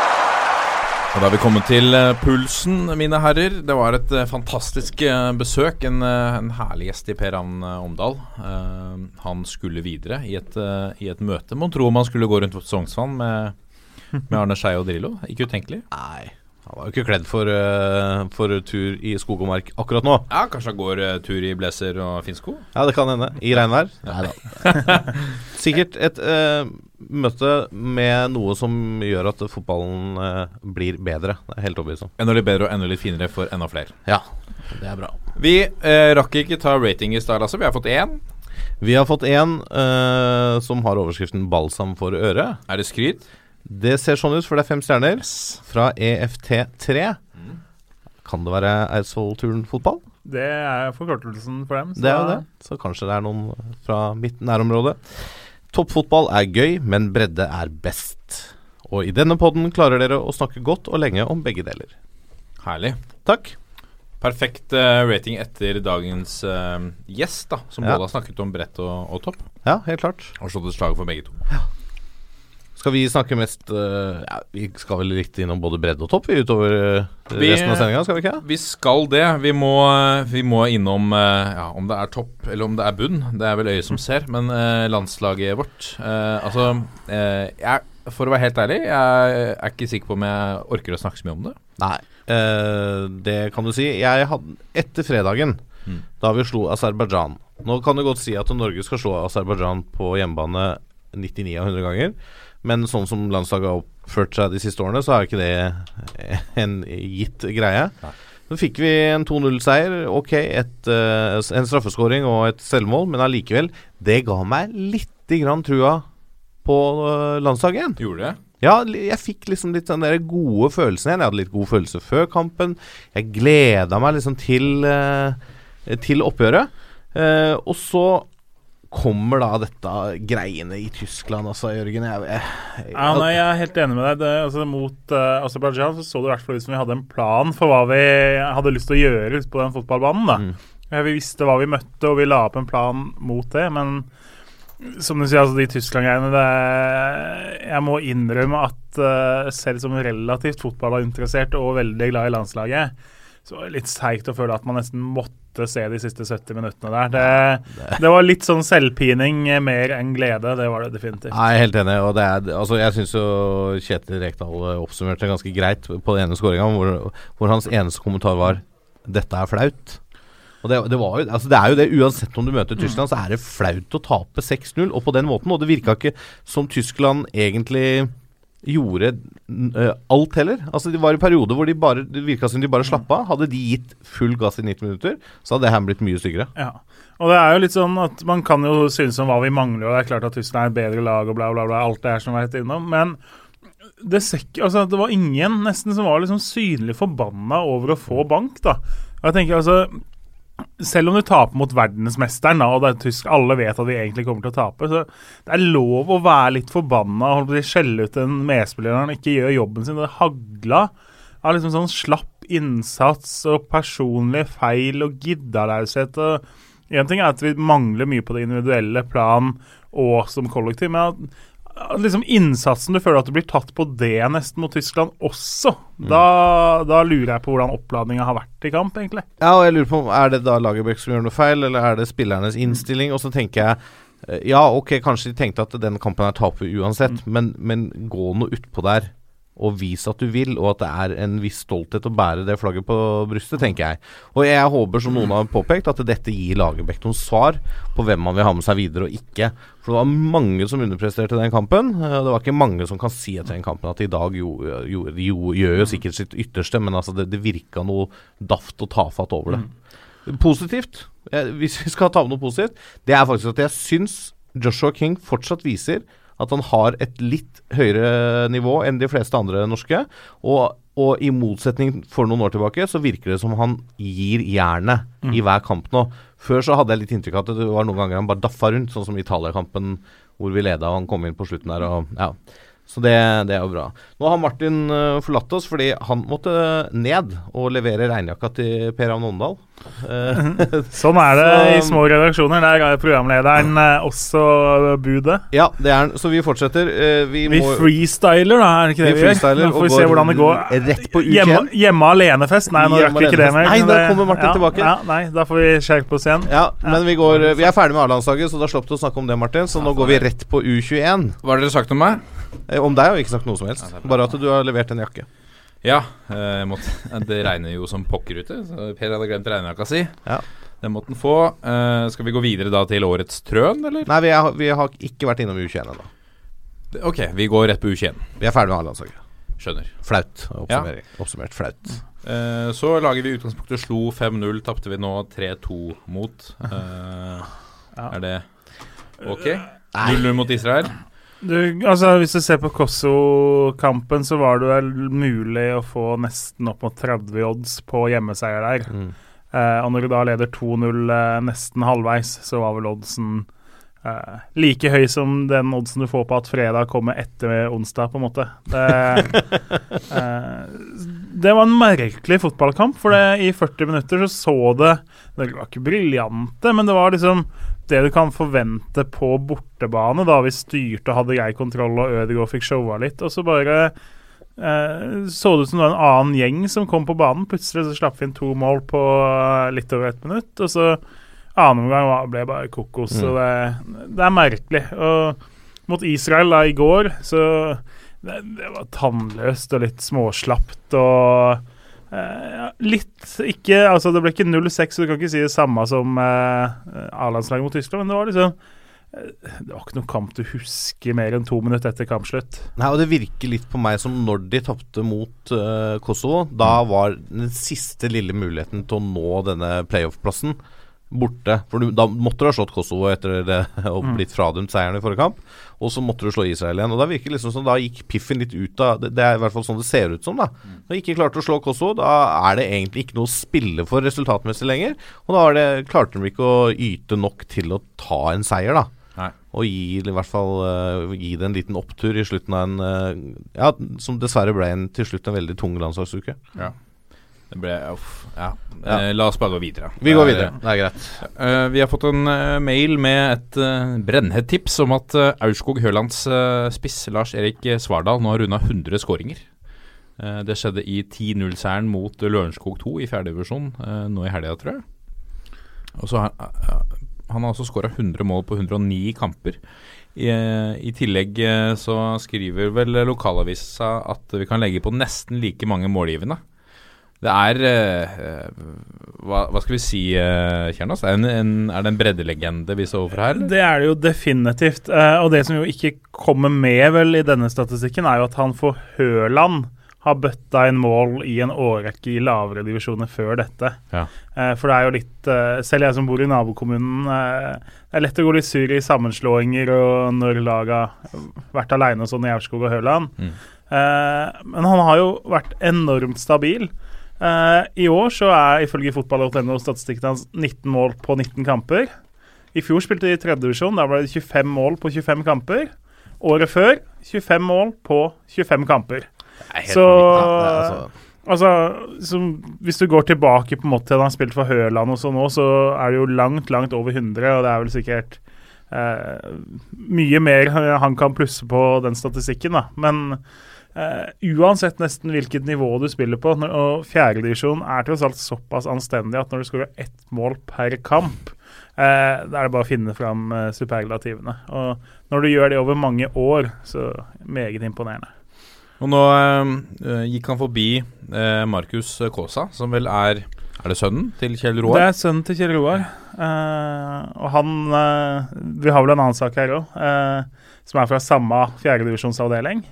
Og da er vi kommet til eh, pulsen, mine herrer. Det var et eh, fantastisk eh, besøk. En, en herlig gjest i Per Ravn Omdal. Uh, han skulle videre i et, uh, i et møte. Mon tro om han skulle gå rundt Sognsvann med, med Arne Skei og Drillo. Ikke utenkelig. Nei. Han var jo ikke kledd for, eh, for tur i skog og mark akkurat nå. Ja, Kanskje han går eh, tur i blazer og finsko? Ja, det kan hende. I regnvær. Sikkert et uh, møte med noe som gjør at fotballen uh, blir bedre. Det er helt overbevist om. Enda litt bedre og enda litt finere for enda flere. Ja, det er bra. Vi uh, rakk ikke ta rating i stad, Lasse. Vi har fått én. Vi har fått en eh, som har overskriften 'Balsam for øret'. Er det skryt? Det ser sånn ut, for det er fem stjerner. Fra E EFT3. Kan det være Eidsvoll-turen fotball? Det er forkortelsen for dem. så- Det er jo det. Så kanskje det er noen fra mitt nærområde. Toppfotball er gøy, men bredde er best. Og i denne podden klarer dere å snakke godt og lenge om begge deler. Herlig. Takk. Perfekt eh, rating etter dagens uh, gjest, da som Ja. både har snakket om bredt og, og topp. Ja, helt klart. Og slått et slag for begge to. Skal vi snakke mest uh, ja, Vi skal vel litt innom både bredde og topp utover uh, Vi- resten av sendinga, skal vi ikke? Vi skal det. Vi må, vi må innom uh, ja, om det er topp eller om det er bunn. Det er vel øyet som ser. Men eh, landslaget vårt eh, Altså, eh, jeg, for å være helt ærlig, jeg er ikke sikker på om jeg orker å snakke så mye om det. Nei, eh, det kan du si. Jeg hadde Etter fredagen, Mm. da vi slo Aserbajdsjan Nå kan du godt si at Norge skal slå Aserbajdsjan på hjemmebane 99 av 100 ganger. Men sånn som landslaget har oppført seg de siste årene, så er ikke det en gitt greie. Så fikk vi en 2-0-seier. Ok, et, uh, en straffeskåring og et selvmål, men allikevel Det ga meg lite grann trua på uh, landslaget igjen. Gjorde det? Ja, jeg fikk liksom litt den der gode følelsen igjen. Jeg hadde litt god følelse før kampen. Jeg gleda meg liksom til, uh, til oppgjøret. Og så kommer da dette greiene i Tyskland, altså, Jørgen. Jeg, jeg, Ja, nei, jeg er helt enig med deg. Det, altså, mot uh, Aserbajdsjan så så det i hvert fall ut som vi hadde en plan for hva vi hadde lyst til å gjøre på den fotballbanen. Ja, Vi visste hva vi møtte, og vi la opp en plan mot det. Men som du sier, altså de Tyskland-greiene Jeg må innrømme at uh, selv som relativt fotballinteressert og veldig glad i landslaget, så var det litt seigt å føle at man nesten måtte se de siste 70 minuttene der. Det, det var litt sånn selvpining eh, mer enn glede. Det var det definitivt. Nei, helt enig. Og det er, altså, jeg syns jo Kjetil Rekdal oppsummerte det ganske greit på den ene skåringa, hvor, hvor hans eneste kommentar var 'Dette er flaut'. Og det, det, var jo, altså det er jo det, Uansett om du møter Tyskland, så er det flaut å tape 6-0, og på den måten. Og det virka ikke som Tyskland egentlig gjorde uh, alt heller. Altså Det var en periode hvor de bare det virka som de bare slappa av. Hadde de gitt full gass i 90 minutter, så hadde det her blitt mye styggere. Ja. Og det er jo litt sånn at man kan jo synes om hva vi mangler, og det er klart at Tyskland er et bedre lag og bla, bla, bla, alt det her som vi har vært innom, men det, ser altså, det var ingen nesten som var liksom synlig forbanna over å få bank, da. Jeg tenker altså selv om du taper mot verdensmesteren, og det er tysk, alle vet at de egentlig kommer til å tape, så det er lov å være litt forbanna og skjelle ut en medspiller når han ikke gjør jobben sin. Det hagla av liksom sånn slapp innsats og personlige feil og giddalaushet. Én ting er at vi mangler mye på det individuelle plan og som kollektiv, men at liksom innsatsen du føler at du blir tatt på det nesten mot Tyskland også, da, da lurer jeg på hvordan oppladninga har vært i kamp, egentlig. Ja, og jeg lurer på Er det da Lagerbäck som gjør noe feil, eller er det spillernes innstilling? Og så tenker jeg eh, Ja, ok, kanskje de tenkte at den kampen er taper uansett, men, men gå nå utpå der og vis at du vil, og at det er en viss stolthet å bære det flagget på brystet, tenker jeg. Og jeg håper, som noen har påpekt, at dette gir Lagerbäck noen svar på hvem man vil ha med seg videre og ikke. For det var mange som underpresterte den kampen. Eh, Det var ikke mange som kan si etter den kampen at i dag jo, jo, jo, gjør jo sikkert sitt ytterste, men altså det, det virka noe daft og tafatt over det. Positivt, hvis vi skal ta med noe positivt, det er faktisk at jeg syns Joshua King fortsatt viser at han har et litt høyere nivå enn de fleste andre norske. Og, og i motsetning for noen år tilbake, så virker det som han gir jernet i hver kamp nå. Før så hadde jeg litt inntrykk av at det var noen ganger han bare daffa rundt, sånn som Italia-kampen hvor vi leda og han kom inn på slutten der. og ja. Så det, det er jo bra. Nå har Martin uh, forlatt oss fordi han måtte ned og levere regnjakka til Per Avn Åndal. Uh, Sånn er det Så- i små redaksjoner. Der er programlederen uh, også budet. ja, det er han. Så vi fortsetter. Eh, vi, Vi må freestyler, da, er det ikke det Vi vi gjør? freestyler Da får vi se hvordan det går. rett på Hjemme, U21. hjemme alene-fest? Nei, nå Hjemme rakk vi ikke det mer. Nei, da kommer Martin ja, tilbake. Ja, nei, da får vi skjerpe oss igjen. Ja, men vi, går, vi er ferdig med A-landslaget, så da slapp du å snakke om det, Martin. Så nå går vi rett på U21. Hva har dere sagt om meg? Eh, Om deg har vi ikke sagt noe som helst. Bare at du har levert en jakke. Ja, eh, jeg måtte, det regner jo som pokker ute. Så Per hadde glemt regnejakka si. Ja. Den måtte den få. Eh, skal vi gå videre da til årets trøn, eller? Nei, vi, er, vi har ikke vært innom U21 ennå. Ok, vi går rett på U21. Vi er ferdig med A-landslaget. Skjønner. Flaut. Oppsummering. Oppsummert flaut. Uh, så lager vi utgangspunktet slo 5-0, tapte vi nå 3-2 mot. Eh, Er det ok? 0-0 mot Israel. Du, altså Hvis du ser på Kosovo-kampen, så var det vel mulig å få nesten opp mot 30 odds på hjemmeseier der. Mm. Eh, og når du da leder 2-0 eh, nesten halvveis, så var vel oddsen eh, like høy som den oddsen du får på at fredag kommer etter onsdag, på en måte. Det, eh, det var en merkelig fotballkamp, for det, i 40 minutter så så det Det var ikke briljante, men det var liksom det du kan forvente på bortebane. Da vi styrte og hadde grei kontroll, og Ødegaard fikk showa litt. Og så bare eh, så det ut som det var en annen gjeng som kom på banen. Plutselig så slapp vi inn to mål på eh, litt over ett minutt. Og så annen omgang ble bare kokos. Mm. Så det, det er merkelig. Og mot Israel da i går, så det, det var tannløst og litt småslapt og ja, litt ikke Altså, det ble ikke 0-6, så du kan ikke si det samme som uh, A-landslaget mot Tyskland, men det var liksom uh, Det var ikke noen kamp du husker mer enn to minutter etter kampslutt. Nei, og det virker litt på meg som når de tapte mot uh, Kosovo, da var den siste lille muligheten til å nå denne playoff-plassen borte. For du, da måtte du ha slått Kosovo etter det og Mm. blitt fradømt seieren i forrige kamp. Og så måtte du slå Israel igjen. Og da virker liksom som da gikk piffen litt ut av det, det er i hvert fall sånn det ser ut som, da. Når de ikke klarte å slå Kosovo, da er det egentlig ikke noe å spille for resultatmessig lenger. Og da det, klarte de ikke å yte nok til å ta en seier, da. Nei. Og gi, i hvert fall uh, gi det en liten opptur i slutten av en uh, Ja, som dessverre ble en, til slutt en veldig tung landslagsuke. Ja. Det ble Uff. Ja. Ja. Eh, la oss bare gå videre. Vi går er- videre. Det er greit. Eh, vi har fått en eh, mail med et uh, brennhett tips om at Aurskog Hølands eh, spiss Lars Erik Svardal nå har runda 100 skåringer. Eh, det skjedde i 10-0-seieren mot Lørenskog 2 i fjerdedivisjon uh, nå i helga, tror jeg. Og så har eh, Han har altså skåra 100 mål på 109 kamper. I, eh, I tillegg eh, så skriver vel lokalavisa at vi kan legge på nesten like mange målgivende. Det er eh, eh, hva, hva skal vi si, uh, Kjernas? Er, er det en breddelegende vi står overfor her? Det er det jo definitivt. Eh, og det som jo ikke kommer med vel i denne statistikken, er jo at han for Høland har bøtta inn mål i en årrekke i lavere divisjoner før dette. Ja. Eh, for det er jo litt eh, Selv jeg som bor i nabokommunen, eh, det er lett å gå litt sur i sammenslåinger og når laga har vært aleine og sånn i Aurskog og Høland. Mm. Eh, men han har jo vært enormt stabil. Eh, I år så er ifølge fotball.no statistikken hans 19 mål på 19 kamper. I fjor spilte de i tredjedivisjon. Da ble det 25 mål på 25 kamper. Året før 25 mål på 25 kamper. Så altså- Altså, som, Hvis du går tilbake på en måte til han spilte spilt for Høland og sånn nå, så er det jo langt, langt over 100, og det er vel sikkert eh, mye mer han kan plusse på den statistikken, da. Men eh, uansett nesten hvilket nivå du spiller på, og fjerdedivisjon er tross alt såpass anstendig at når du skårer ett mål per kamp, uh, da er det bare å finne fram uh, superlativene. Og når du gjør det over mange år, så meget imponerende. Og nå gikk han forbi Markus Kaasa, som vel er Er det sønnen til Kjell Roar? Det er sønnen til Kjell Roar. Og han Vi har vel en annen sak her òg, som er fra samme fjerdedivisjonsavdeling.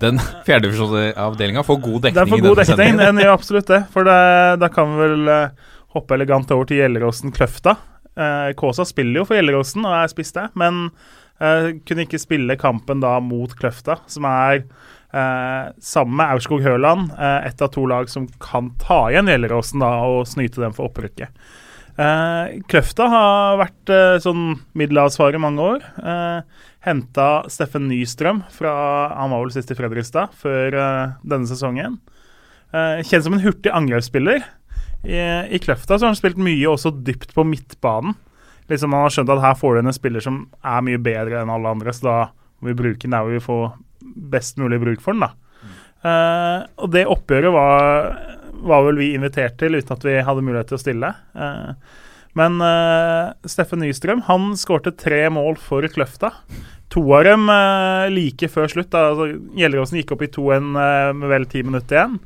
Den fjerdedivisjonsavdelinga får god dekning Den får god dekning, den gjør absolutt det. For da kan vi vel eh, hoppe elegant over til Gjelleråsen Kløfta. Eh, Kåsa spiller jo for Gjelleråsen og er spiss der, men eh, kunne ikke spille kampen da mot Kløfta, som er eh, sammen med Aurskog Høland eh, et av to lag som kan ta igjen Gjelleråsen da og snyte dem for opprykket. Uh, Kløfta har vært eh, sånn middelavsvaret i mange år. Eh, Henta Steffen Nystrøm fra Han var vel sist i Fredrikstad før eh, denne sesongen. Uh, kjent som en hurtig angrepsspiller. I, I Kløfta så har han spilt mye også dypt på midtbanen. Liksom Han har skjønt at her får du en spiller som er mye bedre enn alle andre, så da må vi bruke den der hvor vi får best mulig bruk for den. da. Eh, og det oppgjøret var, var vel vi invitert til uten at vi hadde mulighet til å stille. Eh, men eh, Steffen Nystrøm han skårte tre mål for Kløfta. To av dem eh, like før slutt. Da, altså, Gjelleråsen gikk opp i 2-1 eh, med vel ti minutter igjen.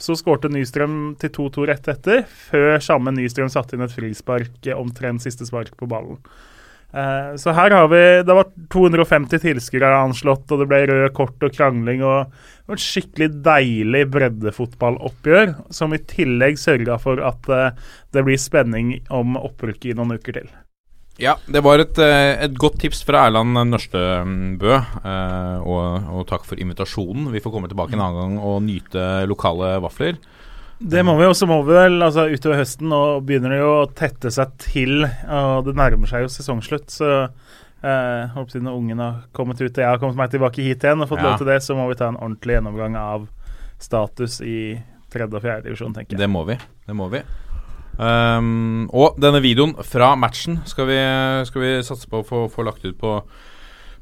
Så skårte Nystrøm til 2-2 rett etter, før samme Nystrøm satte inn et frispark, omtrent siste spark på ballen. Eh, så her har vi Det var 250 tilskuere anslått, og det ble røde kort og krangling. og Det var et skikkelig deilig breddefotballoppgjør, som i tillegg sørga for at eh, det blir spenning om opprykket i noen uker til. Ja, det var et, eh, et godt tips fra Erland Nørstebø. eh, og, og takk for invitasjonen. Vi får komme tilbake en annen gang og nyte lokale vafler. Det må vi, og så må vi vel altså utover høsten, nå begynner det jo å tette seg til. og Det nærmer seg jo sesongslutt, så eh, håper når ungen har kommet ut og jeg har kommet meg tilbake hit igjen og fått Ja. lov til det, så må vi ta en ordentlig gjennomgang av status i tredje og fjerde divisjon, tenker jeg. Det må vi. Det må vi. Um, og denne videoen fra matchen skal vi, skal vi satse på å få, få lagt ut på,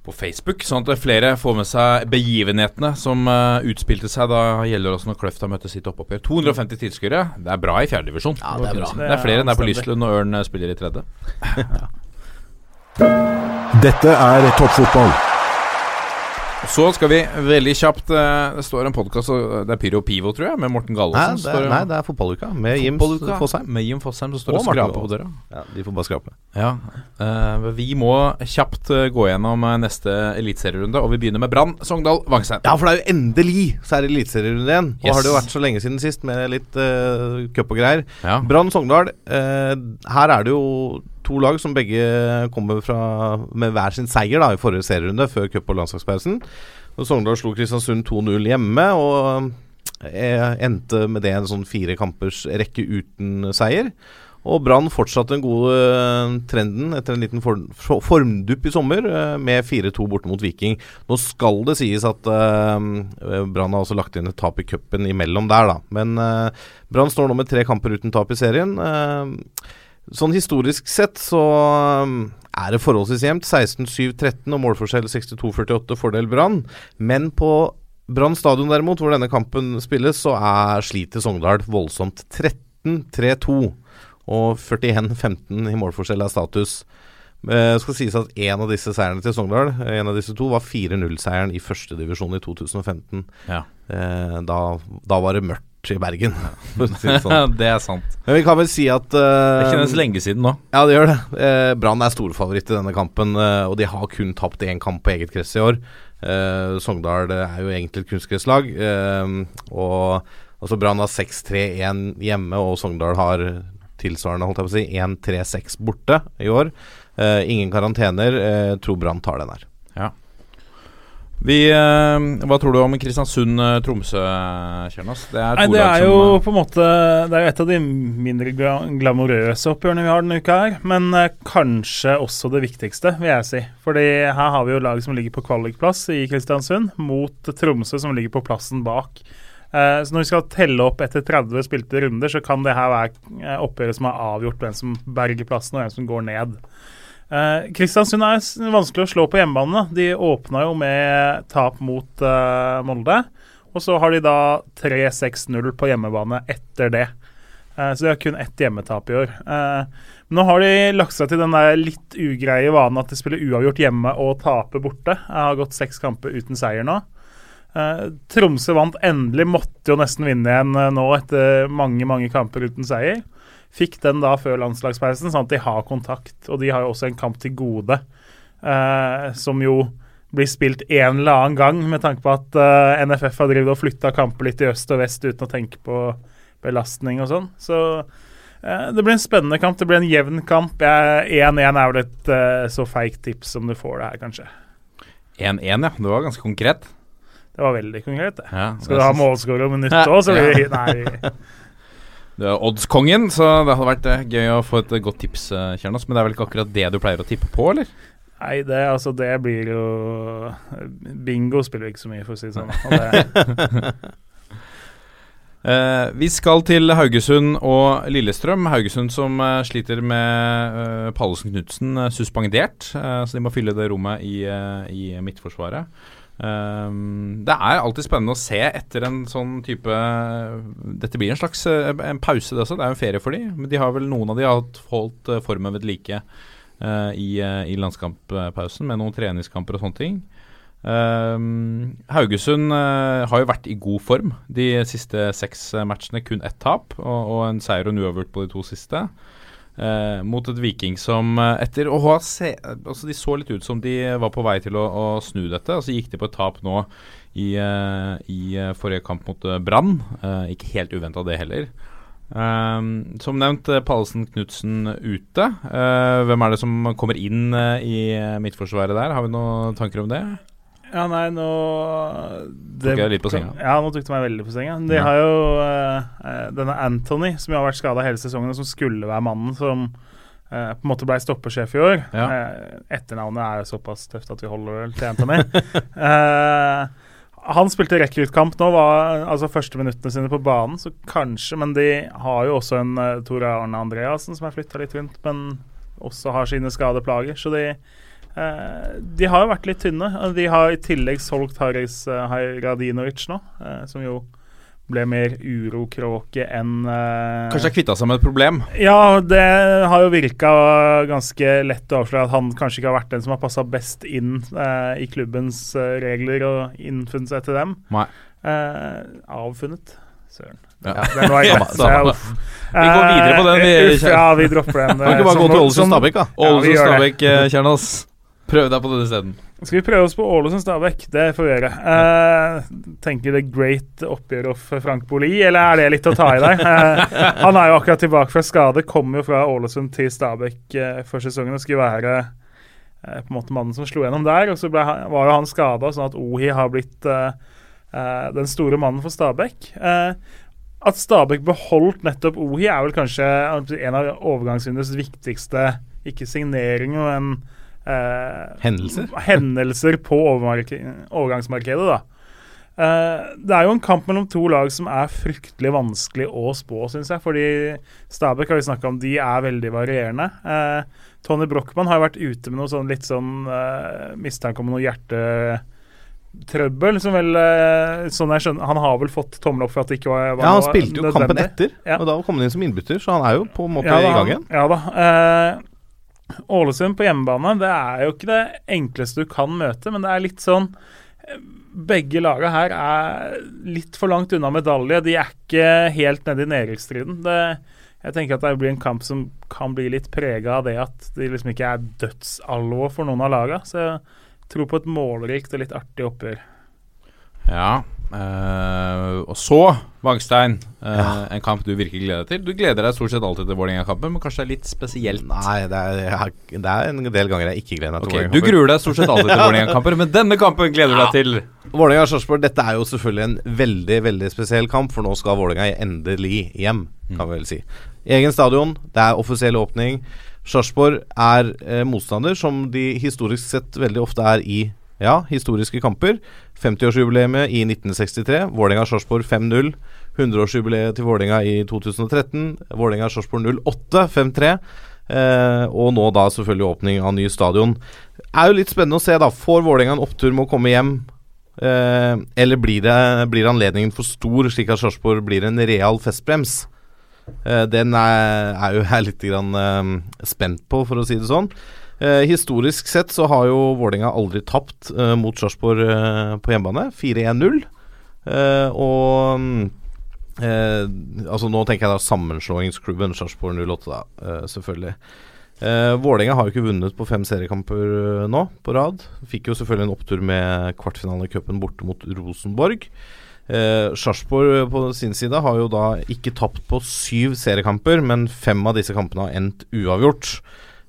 på Facebook, sånn at flere får med seg begivenhetene som uh, utspilte seg da Gjelleråsen og Kløfta møtte sitt oppoppgjør. 250 tilskuere. Det er bra i fjerdedivisjon. Ja, det er bra. Det er flere enn det er på. Lyslund og Ørn eh, spiller i tredje. Dette er toppfotball. Så skal vi veldig kjapt eh, Det står en podkast, det er Pyro Pivo, tror jeg, med Morten Nei, Gallosen. det er, nei, det er fotballuka med Jim Fossheim Fosheim. Med Jim Fosheim som står og, Og skraper på døra. Ja, de får bare skrape. Ja, Uh, Vi må kjapt eh, gå gjennom neste eliteserierunde, og vi begynner med Brann, Sogndal, Vangstein. Ja, for det er jo endelig så er det eliteserierunde igjen. Og Yes. har det jo vært så lenge siden sist med litt uh, cup og greier. Ja. Brann Sogndal. uh, her er det jo to lag som begge kommer fra med hver sin seier da i forrige serierunde, før cup- og landslagspausen. Og Sogndal slo Kristiansund 2-0 hjemme, og eh, endte med det en sånn fire kampers rekke uten seier. Og Brann fortsatte den gode eh, trenden etter en liten form, formdupp i sommer, eh, med 4-2 borte mot Viking. Nå skal det sies at uh, Brann har også lagt inn et tap i cupen imellom der, da. Men uh, Brann står nå med tre kamper uten tap i serien. Eh, sånn historisk sett så um, er det forholdsvis jevnt. 16-7-13 og målforskjell 62-48 fordel Brann. Men på Brann stadion derimot, hvor denne kampen spilles, så er sliter Sogndal voldsomt. 13-3-2 og 41-15 i målforskjell er status. Det skal sies at en av disse seierne til Sogndal, en av disse to, var 4-0-seieren i førstedivisjon i 2015. Ja. Eh, da, da var det mørkt i Bergen, for å si det sånn. det er sant. Men vi kan vel si at uh, Det kjennes lenge siden nå. Ja, det gjør det. Uh, Brann er storfavoritt i denne kampen, uh, og de har kun tapt én kamp på eget gress i år. Uh, Sogndal er jo egentlig et kunstgresslag. Og altså Brann har 6-3-1 hjemme, og Sogndal har tilsvarende holdt jeg på å si 1-3-6 borte i år. Eh, ingen karantener. Tror Brann tar den her. Vi, eh, hva tror du om Kristiansund-Tromsø, Kjernas? Det er Nei, det er jo eh, på en måte Det er jo et av de mindre gla glamorøse oppgjørene vi har denne uka her. Men eh, kanskje også det viktigste, vil jeg si. Fordi her har vi jo lag som ligger på kvalikplass i Kristiansund, mot Tromsø som ligger på plassen bak. Eh, så når vi skal telle opp etter 30 spilte runder, så kan det her være eh, oppgjøret som har avgjort hvem som berger plassen, og hvem som går ned. Eh, Kristiansund er vanskelig å slå på hjemmebane. De åpna jo med tap mot eh, Molde. Og så har de da 3-6-0 på hjemmebane etter det. Eh, så de har kun ett hjemmetap i år. Eh, men nå har de lagt seg til den der litt ugreie vanen at de spiller uavgjort hjemme og taper borte. Jeg har gått seks kamper uten seier nå. Eh, Tromsø vant endelig, måtte jo nesten vinne igjen eh, nå etter mange mange kamper uten seier. Fikk den da før landslagspausen, sånn at de har kontakt. Og de har jo også en kamp til gode, eh, som jo blir spilt en eller annen gang, med tanke på at eh, NFF har drevet og flytta kamper litt i øst og vest uten å tenke på belastning og sånn. Så eh, det blir en spennende kamp. Det blir en jevn kamp. 1-1 er vel et eh, så feigt tips som du får det her, kanskje. 1-1, ja. Det var ganske konkret. Det var veldig konkret, det. Ja, Skal du ha målskårer om minutt òg, så blir det Nei. Du er oddskongen, så det hadde vært eh, gøy å få et eh, godt tips, Kjernos. Kjernas. Men det er vel ikke akkurat det du pleier å tippe på, eller? Nei, det, altså, det blir jo Bingo spiller ikke så mye, for å si det sånn. Eh, vi skal til Haugesund og Lillestrøm. Haugesund som uh, sliter med uh, Pallesen Knutsen eh, suspendert, eh, så de må fylle det rommet i, eh, i midtforsvaret. Um, det er alltid spennende å se etter en sånn type Dette blir en slags eh, en pause, det også. Det er jo en ferie for dem. Men de har vel noen av de har holdt eh, formen ved like uh, i, i landskamppausen med noen treningskamper og sånne ting. Um, Haugesund uh, har jo vært i god form de siste seks matchene. Kun ett tap og, og en seier og en uavgjort på de to siste. Eh, mot et Viking som eh, etter å ha se, altså De så litt ut som de var på vei til å, å snu dette. Og så gikk de på et tap nå i, eh, i forrige kamp mot Brann. Ikke helt uventa det heller. Som nevnt, Pallesen Knutsen ute. Hvem er det som kommer inn i midtforsvaret der? Har vi noen tanker om det? Ja, nei, nå Tok jeg litt på senga? Ja, nå tok du meg veldig på senga. De Ja. har jo eh, denne Anthony, som jo har vært skada hele sesongen, og som skulle være mannen som Uh, på en måte ble stoppersjef i år. Ja. Uh, etternavnet er jo såpass tøft at vi holder vel til Anthony. uh, han spilte rekruttkamp nå, var altså første minuttene sine på banen, så kanskje Men de har jo også en uh, Tore Arne Andreassen som er flytta litt rundt, men også har sine skadeplager. Så de eh, De har jo vært litt tynne. De har i tillegg solgt Haris uh, Radinovic nå, uh, som jo ble mer urokråke enn eh, Kanskje har kvitta seg med et problem? ja, det har jo virka ganske lett å avsløre at han kanskje ikke har vært den som har passa best inn eh, i klubbens eh, regler og innfunnet seg til dem. Nei. Eh, avfunnet. Søren. Ja. Det noe jeg Samme, så jeg- uff. Vi går videre på den, vi, Eh, uff, ja, vi dropper den. Kan ikke bare gå til Ålesund sånn- Stabæk, da? Ålesund gjør det. Stabæk, eh, Kjernas. Prøv deg på denne isteden. Skal vi prøve oss på Ålesund Stabæk? Det får vi gjøre. Uh, tenker The Great oppgjør of Frank Boli, eller er det litt å ta i der? Uh, han er jo akkurat tilbake fra skade, kom jo fra Ålesund til Stabæk uh, for sesongen og skulle være på en måte mannen som slo gjennom der. Og så ble var jo han skada, sånn at Ohi har blitt den store mannen for Stabæk. At Stabæk beholdt nettopp Ohi, er vel kanskje en av overgangsvinduets viktigste ikke signeringer, men eh, Hendelser? hendelser på overgangsmarkedet. da. Eh, det er jo en kamp mellom to lag som er fryktelig vanskelig å spå, syns jeg. Fordi Stabæk har vi snakka om, de er veldig varierende. Eh, Tony Brochmann har vært ute med noe sånn litt sånn eh, mistanke om noe hjertetrøbbel. Som vel, eh, sånn jeg skjønner, Han har vel fått tommel opp for at det ikke var, var Ja, han spilte jo kampen etter, Ja. og da kom han inn som innbytter, så han er jo på en måte Ja da, i gang igjen. Ja da. Eh, Ålesund på hjemmebane, det er jo ikke det enkleste du kan møte, men det er litt sånn eh, Begge laga her er litt for langt unna medalje. De er ikke helt nede i nedrykksstriden. Jeg tenker at det blir en kamp som kan bli litt prega av det at de liksom ikke er dødsalvor for noen av laga. Så jeg tror på et målrikt og litt artig oppgjør. Ja. Eh, og så, Vangstein, eh, en kamp du virkelig gleder deg til. Du gleder deg stort sett alltid til Vålerenga-kampen, men kanskje det er litt spesielt. Nei, det er, jeg, det er en del ganger jeg ikke gleder meg til okay, Vålerenga-kamper. Du gruer deg stort sett alltid til Vålerenga-kamper, men denne kampen gleder du deg til. Vålerenga-Sarpsborg, dette er jo selvfølgelig en veldig veldig spesiell kamp, for nå skal Vålerenga endelig hjem, kan vi vel si. I Egen stadion, det er offisiell åpning. Sarpsborg er eh, motstander som de historisk sett veldig ofte er i ja, historiske kamper. 50-årsjubileet i 1963. Vålerenga-Sarpsborg 5-0. 100-årsjubileet til Vålerenga i 2013. Vålerenga-Sarpsborg 08 5-3. Eh, og nå da selvfølgelig åpning av ny stadion. Er jo litt spennende å se, da. Får Vålerenga en opptur med å komme hjem? Eh, eller blir, det, blir anledningen for stor, slik at Sarpsborg blir en real festbrems? Eh, den er, er jo jeg litt grann, eh, spent på, for å si det sånn. Eh, historisk sett så har jo Vålerenga aldri tapt eh, mot Sarpsborg eh, på hjemmebane. 4-1-0. Eh, og eh, Altså Nå tenker jeg da sammenslåingsklubben Sarpsborg 08, da, selvfølgelig. Eh, Vålerenga har jo ikke vunnet på fem seriekamper nå på rad. Fikk jo selvfølgelig en opptur med kvartfinalecupen borte mot Rosenborg. Eh, Sarpsborg på sin side har jo da ikke tapt på syv seriekamper, men fem av disse kampene har endt uavgjort.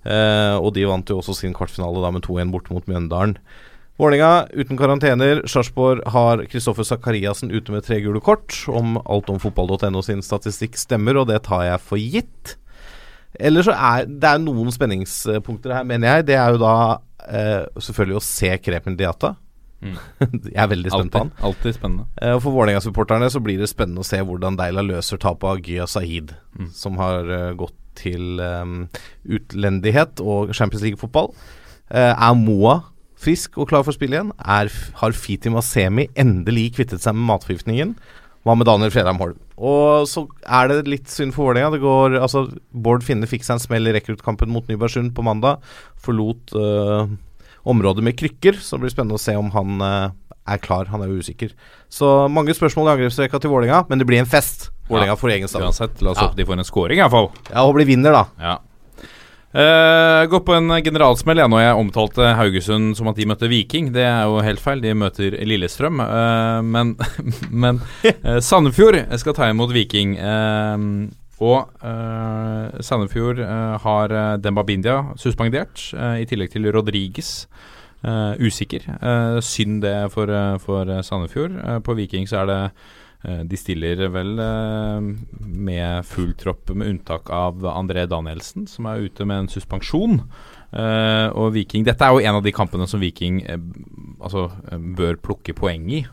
Eh, og de vant jo også sin kvartfinale da med 2-1 borte mot Mjøndalen. Vålerenga uten karantener. Sarpsborg har Kristoffer Sakariassen ute med tre gule kort. Om alt om fotball.no sin statistikk stemmer, og det tar jeg for gitt. Eller så er det er noen spenningspunkter her, mener jeg. Det er jo da eh, selvfølgelig å se Krepen Diata. Mm. jeg er veldig spent på han. Alltid, spennende. Eh, For Vålerenga-supporterne så blir det spennende å se hvordan Deila løser tapet av Gya Sahid, Mm. som har eh, gått til um, utlendighet og Champions League-fotball. Uh, er Moa frisk og klar for spill igjen? Er, har Fiti Masemi endelig kvittet seg med matforgiftningen? Hva med Daniel Fredheim Holm? Og så er det litt synd for Vålerenga. Det går altså Bård Finne fikk seg en smell i rekruttkampen mot Nybergsund på mandag. Forlot uh, området med krykker, så det blir spennende å se om han eh, er klar. Han er jo usikker. Så mange spørsmål i angrepsrekka til Vålerenga, men det blir en fest. Vålerenga Ja, får egen stadion. Uansett, la oss Ja. håpe de får en scoring, iallfall. Ja, og de vinner, da. Ja. Uh, gå på en generalsmell jeg, når jeg omtalte Haugesund som at de møtte Viking. Det er jo helt feil. De møter Lillestrøm. Uh, men men uh, Sandefjord skal ta imot Viking. Og Sandefjord har Demba Bindia suspendert, i tillegg til Rodriges. Eh, usikker. Eh, synd det for, eh, for Sandefjord. På Viking så er det De stiller vel med full tropp, med unntak av André Danielsen, som er ute med en suspensjon. Og Viking Dette er jo en av de kampene som Viking altså, bør plukke poeng i.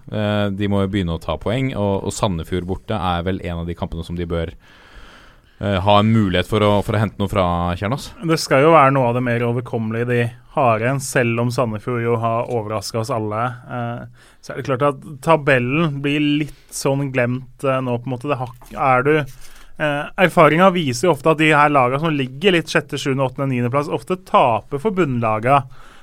De må jo begynne å ta poeng, og, og Sandefjord borte er vel en av de kampene som de bør ha en mulighet for å, for å hente noe fra, Kjernås. Det skal jo være noe av det mer overkommelige de har igjen, selv om Sandefjord jo har overraska oss alle. Eh, så er det klart at tabellen blir litt sånn glemt eh, nå, på en måte. Det har, er du eh, Erfaringa viser jo ofte at de her lagene som ligger litt sjette, sjuende, åttende, niendeplass, ofte taper for bunnlaga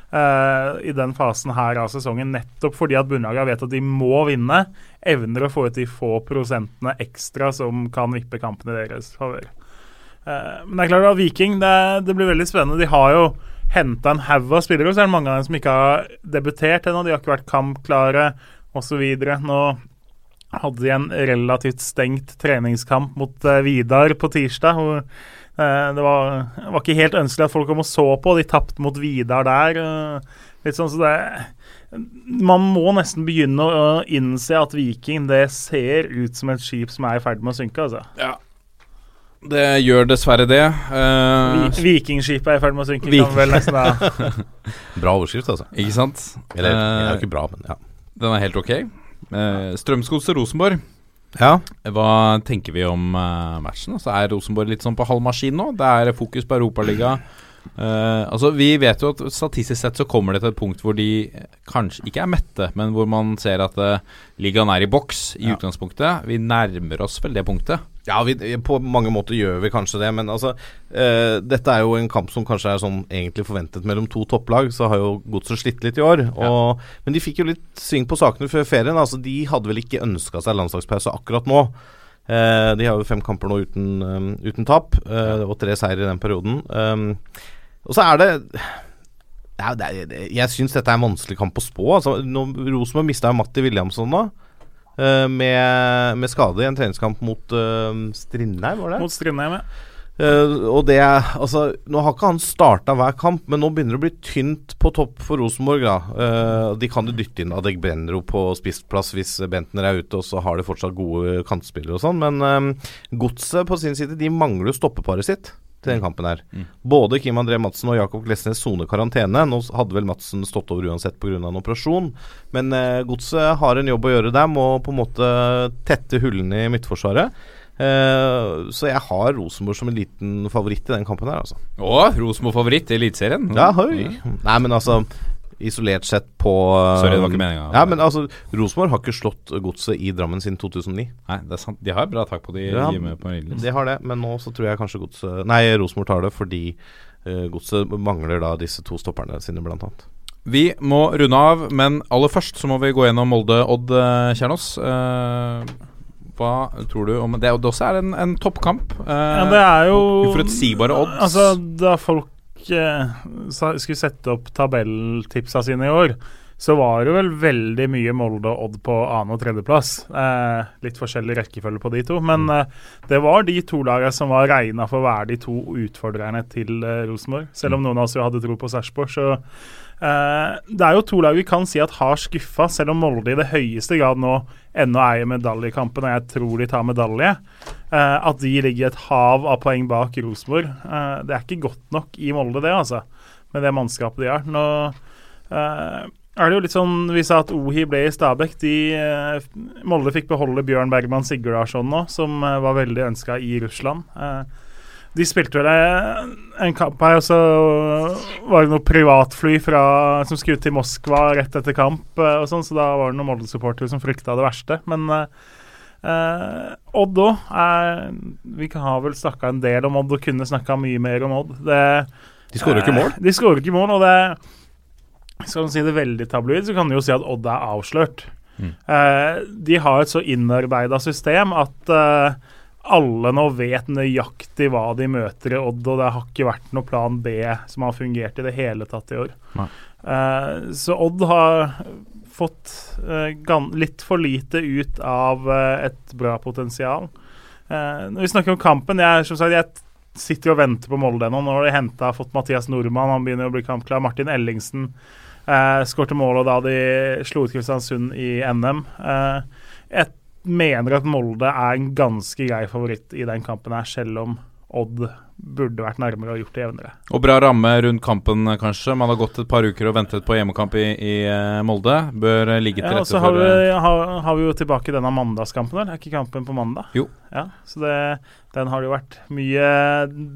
eh, i den fasen her av sesongen, nettopp fordi at bunnlagene vet at de må vinne. Evner å få ut de få prosentene ekstra som kan vippe kampene deres favør. Eh, men det er klart at Viking, det, det blir veldig spennende. De har jo henta en haug av spillere, så er det mange av dem som ikke har debutert ennå. De har ikke vært kampklare osv. Nå hadde de en relativt stengt treningskamp mot eh, Vidar på tirsdag. hvor eh, det var, var ikke helt ønskelig at folk kom og så på. De tapte mot Vidar der. eh, litt sånn så det Man må nesten begynne å innse at Viking det ser ut som et skip som er i ferd med å synke. altså. Ja. Det gjør dessverre det. Uh, Vi, Vikingskipet er i ferd med å synke. Kan vel nesten da. Bra overskrift, altså. Ikke sant? Eller, det er Eh, jo ikke bra, men ja. Den er helt ok. Uh, Strømsgodset Rosenborg. Ja. Hva tenker vi om eh, matchen? Altså, er Rosenborg litt sånn på halv maskin nå? Det er fokus på Europaliga. Uh, altså, vi vet jo at statistisk sett så kommer det til et punkt hvor de kanskje ikke er mette, men hvor man ser at uh, ligaen er i boks i utgangspunktet. Vi nærmer oss vel det punktet. Ja, vi, på mange måter gjør vi kanskje det, men altså uh, Dette er jo en kamp som kanskje er sånn egentlig forventet mellom to topplag, så har jo Godset slitt litt i år. Og, Men de fikk jo litt sving på sakene før ferien. Altså De hadde vel ikke ønska seg landslagspause akkurat nå. Eh, de har jo fem kamper nå uten, um, uten tap, eh, og tre seier i den perioden. Um, og så er det Jeg syns dette er en vanskelig kamp å spå. Altså, Rosenborg mista Matti Williamson nå. eh, med, med skade i en treningskamp mot uh, Strindheim, var det? Mot Strindheim, ja. Eh, og det Altså, nå har ikke han starta hver kamp, men nå begynner det å bli tynt på topp for Rosenborg, da. Uh, de kan jo dytte inn Adegbenro på spissplass hvis Bentner er ute, og så har de fortsatt gode kantspillere og sånn, men uh, Godset på sin side, de mangler jo stoppeparet sitt til den kampen her. Både Kim André Madsen og Jakob Glesnes soner karantene. Nå hadde vel Madsen stått over uansett pga. en operasjon, men uh, Godset har en jobb å gjøre der, må på en måte tette hullene i midtforsvaret. Eh, så jeg har Rosenborg som en liten favoritt i den kampen her, altså. Å, Rosenborg-favoritt i Eliteserien? Ja, høy. Nei, men altså Isolert sett på uh, Sorry, det var ikke meninga. Ja, men altså Rosenborg har ikke slått Godset i Drammen siden 2009. Nei, det er sant. De har bra tak på de Ja, hjemme på Marienlyst. De har det, men nå så tror jeg kanskje Godset Nei, Rosenborg tar det fordi uh, Godset mangler da disse to stopperne sine, blant annet. Vi må runde av, men aller først så må vi gå gjennom Molde-Odd eh, Kjernås. Eh, hva tror du om det? Det også er en, en toppkamp. Eh, Ja, det er jo Uforutsigbare odds. Altså, da folk eh, skulle sette opp tabelltipsa sine i år, så var det vel veldig mye Molde og Odd på annen- og tredjeplass. Eh, litt forskjellig rekkefølge på de to, men eh, det var de to lagene som var regna for å være de to utfordrerne til eh, Rosenborg. Selv om noen av oss jo hadde tro på Sarpsborg, så Det er jo to lag vi kan si at har skuffa, selv om Molde i det høyeste grad nå ennå er i medaljekampen, og jeg tror de tar medalje. Eh, at de ligger et hav av poeng bak Rosenborg. Eh, det er ikke godt nok i Molde, det, altså. Med det mannskapet de har. Nå eh, er det jo litt sånn Vi sa at Ohi ble i Stabæk. De, eh, Molde fikk beholde Bjørn Bergman Sigurdarsson nå, som eh, var veldig ønska i Russland. De spilte vel en kamp her, og så var det noe privatfly fra, som skulle til Moskva rett etter kamp, eh, og sånn, så da var det noen Molde-supportere som frykta det verste. Men eh, eh, Odd òg Vi har vel snakka en del om Odd og kunne snakka mye mer om Odd. Det, De skårer ikke mål. De skårer ikke mål, og det Skal man si det veldig tabloid, så kan du jo si at Odd er avslørt. Eh, de har et så innarbeida system at alle nå vet nøyaktig hva de møter i Odd, og det har ikke vært noe plan B som har fungert i det hele tatt i år. Eh, så Odd har fått eh, litt for lite ut av eh, et bra potensial. Når vi snakker om kampen jeg, som sagt, jeg sitter og venter på Molde ennå. Nå har de hentet, fått Mathias Nordmann, han begynner å bli kampklar. Martin Ellingsen eh, skårte målet da de slo ut Kristiansund i NM. Eh, jeg mener at Molde er en ganske grei favoritt i den kampen her, selv om Odd burde vært nærmere og gjort det jevnere. Og bra ramme rundt kampen, kanskje. Man har gått et par uker og ventet på hjemmekamp i, i eh, Molde. Bør eh, ligge til Ja, rette for har, for eh, vi- har, har vi jo tilbake denne mandagskampen. Der. Er ikke kampen på mandag? Jo. Ja, så det, Den har det jo vært mye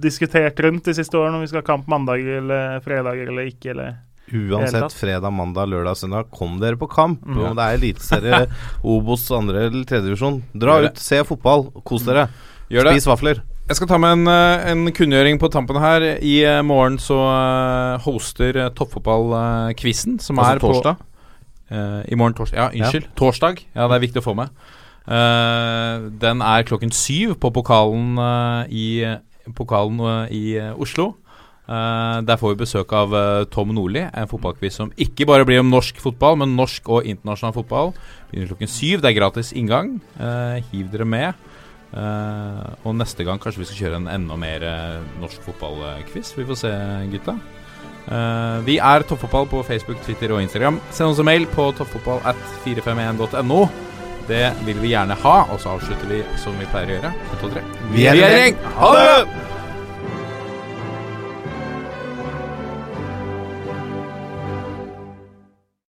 diskutert rundt de siste årene, om vi skal ha kamp mandag eller fredag eller ikke. eller Uansett, fredag, mandag, lørdag, søndag, kom dere på kamp. Mm. Om det er Eliteserie, Obos, andre eller tredjedivisjon. Dra ut, se fotball, kos dere. Gjør det. Spis vafler. Jeg skal ta med en, eh, en kunngjøring på tampen her. I eh, morgen så eh, hoster Toppfotballquizen, som Altså er på torsdag? Eh, I morgen torsdag. Ja, unnskyld. Torsdag. Ja, det er viktig å få med. Uh, den er klokken syv på pokalen uh, i, pokalen, i Oslo. Eh, der får vi besøk av uh, Tom Nordli, en fotballquiz som ikke bare blir om norsk fotball, men norsk og internasjonal fotball. Begynner klokken syv. Det er gratis inngang. Uh, hiv dere med. Og neste gang kanskje vi skal kjøre en enda mer norsk fotballquiz. Vi får se, gutta. Vi er Toppfotball på Facebook, Twitter og Instagram. Send oss en mail på toppfotball at 451.no. Det vil vi gjerne ha. Og så avslutter vi som vi pleier å gjøre. 1, 2, 3. Vi er i gjeng. Ha det!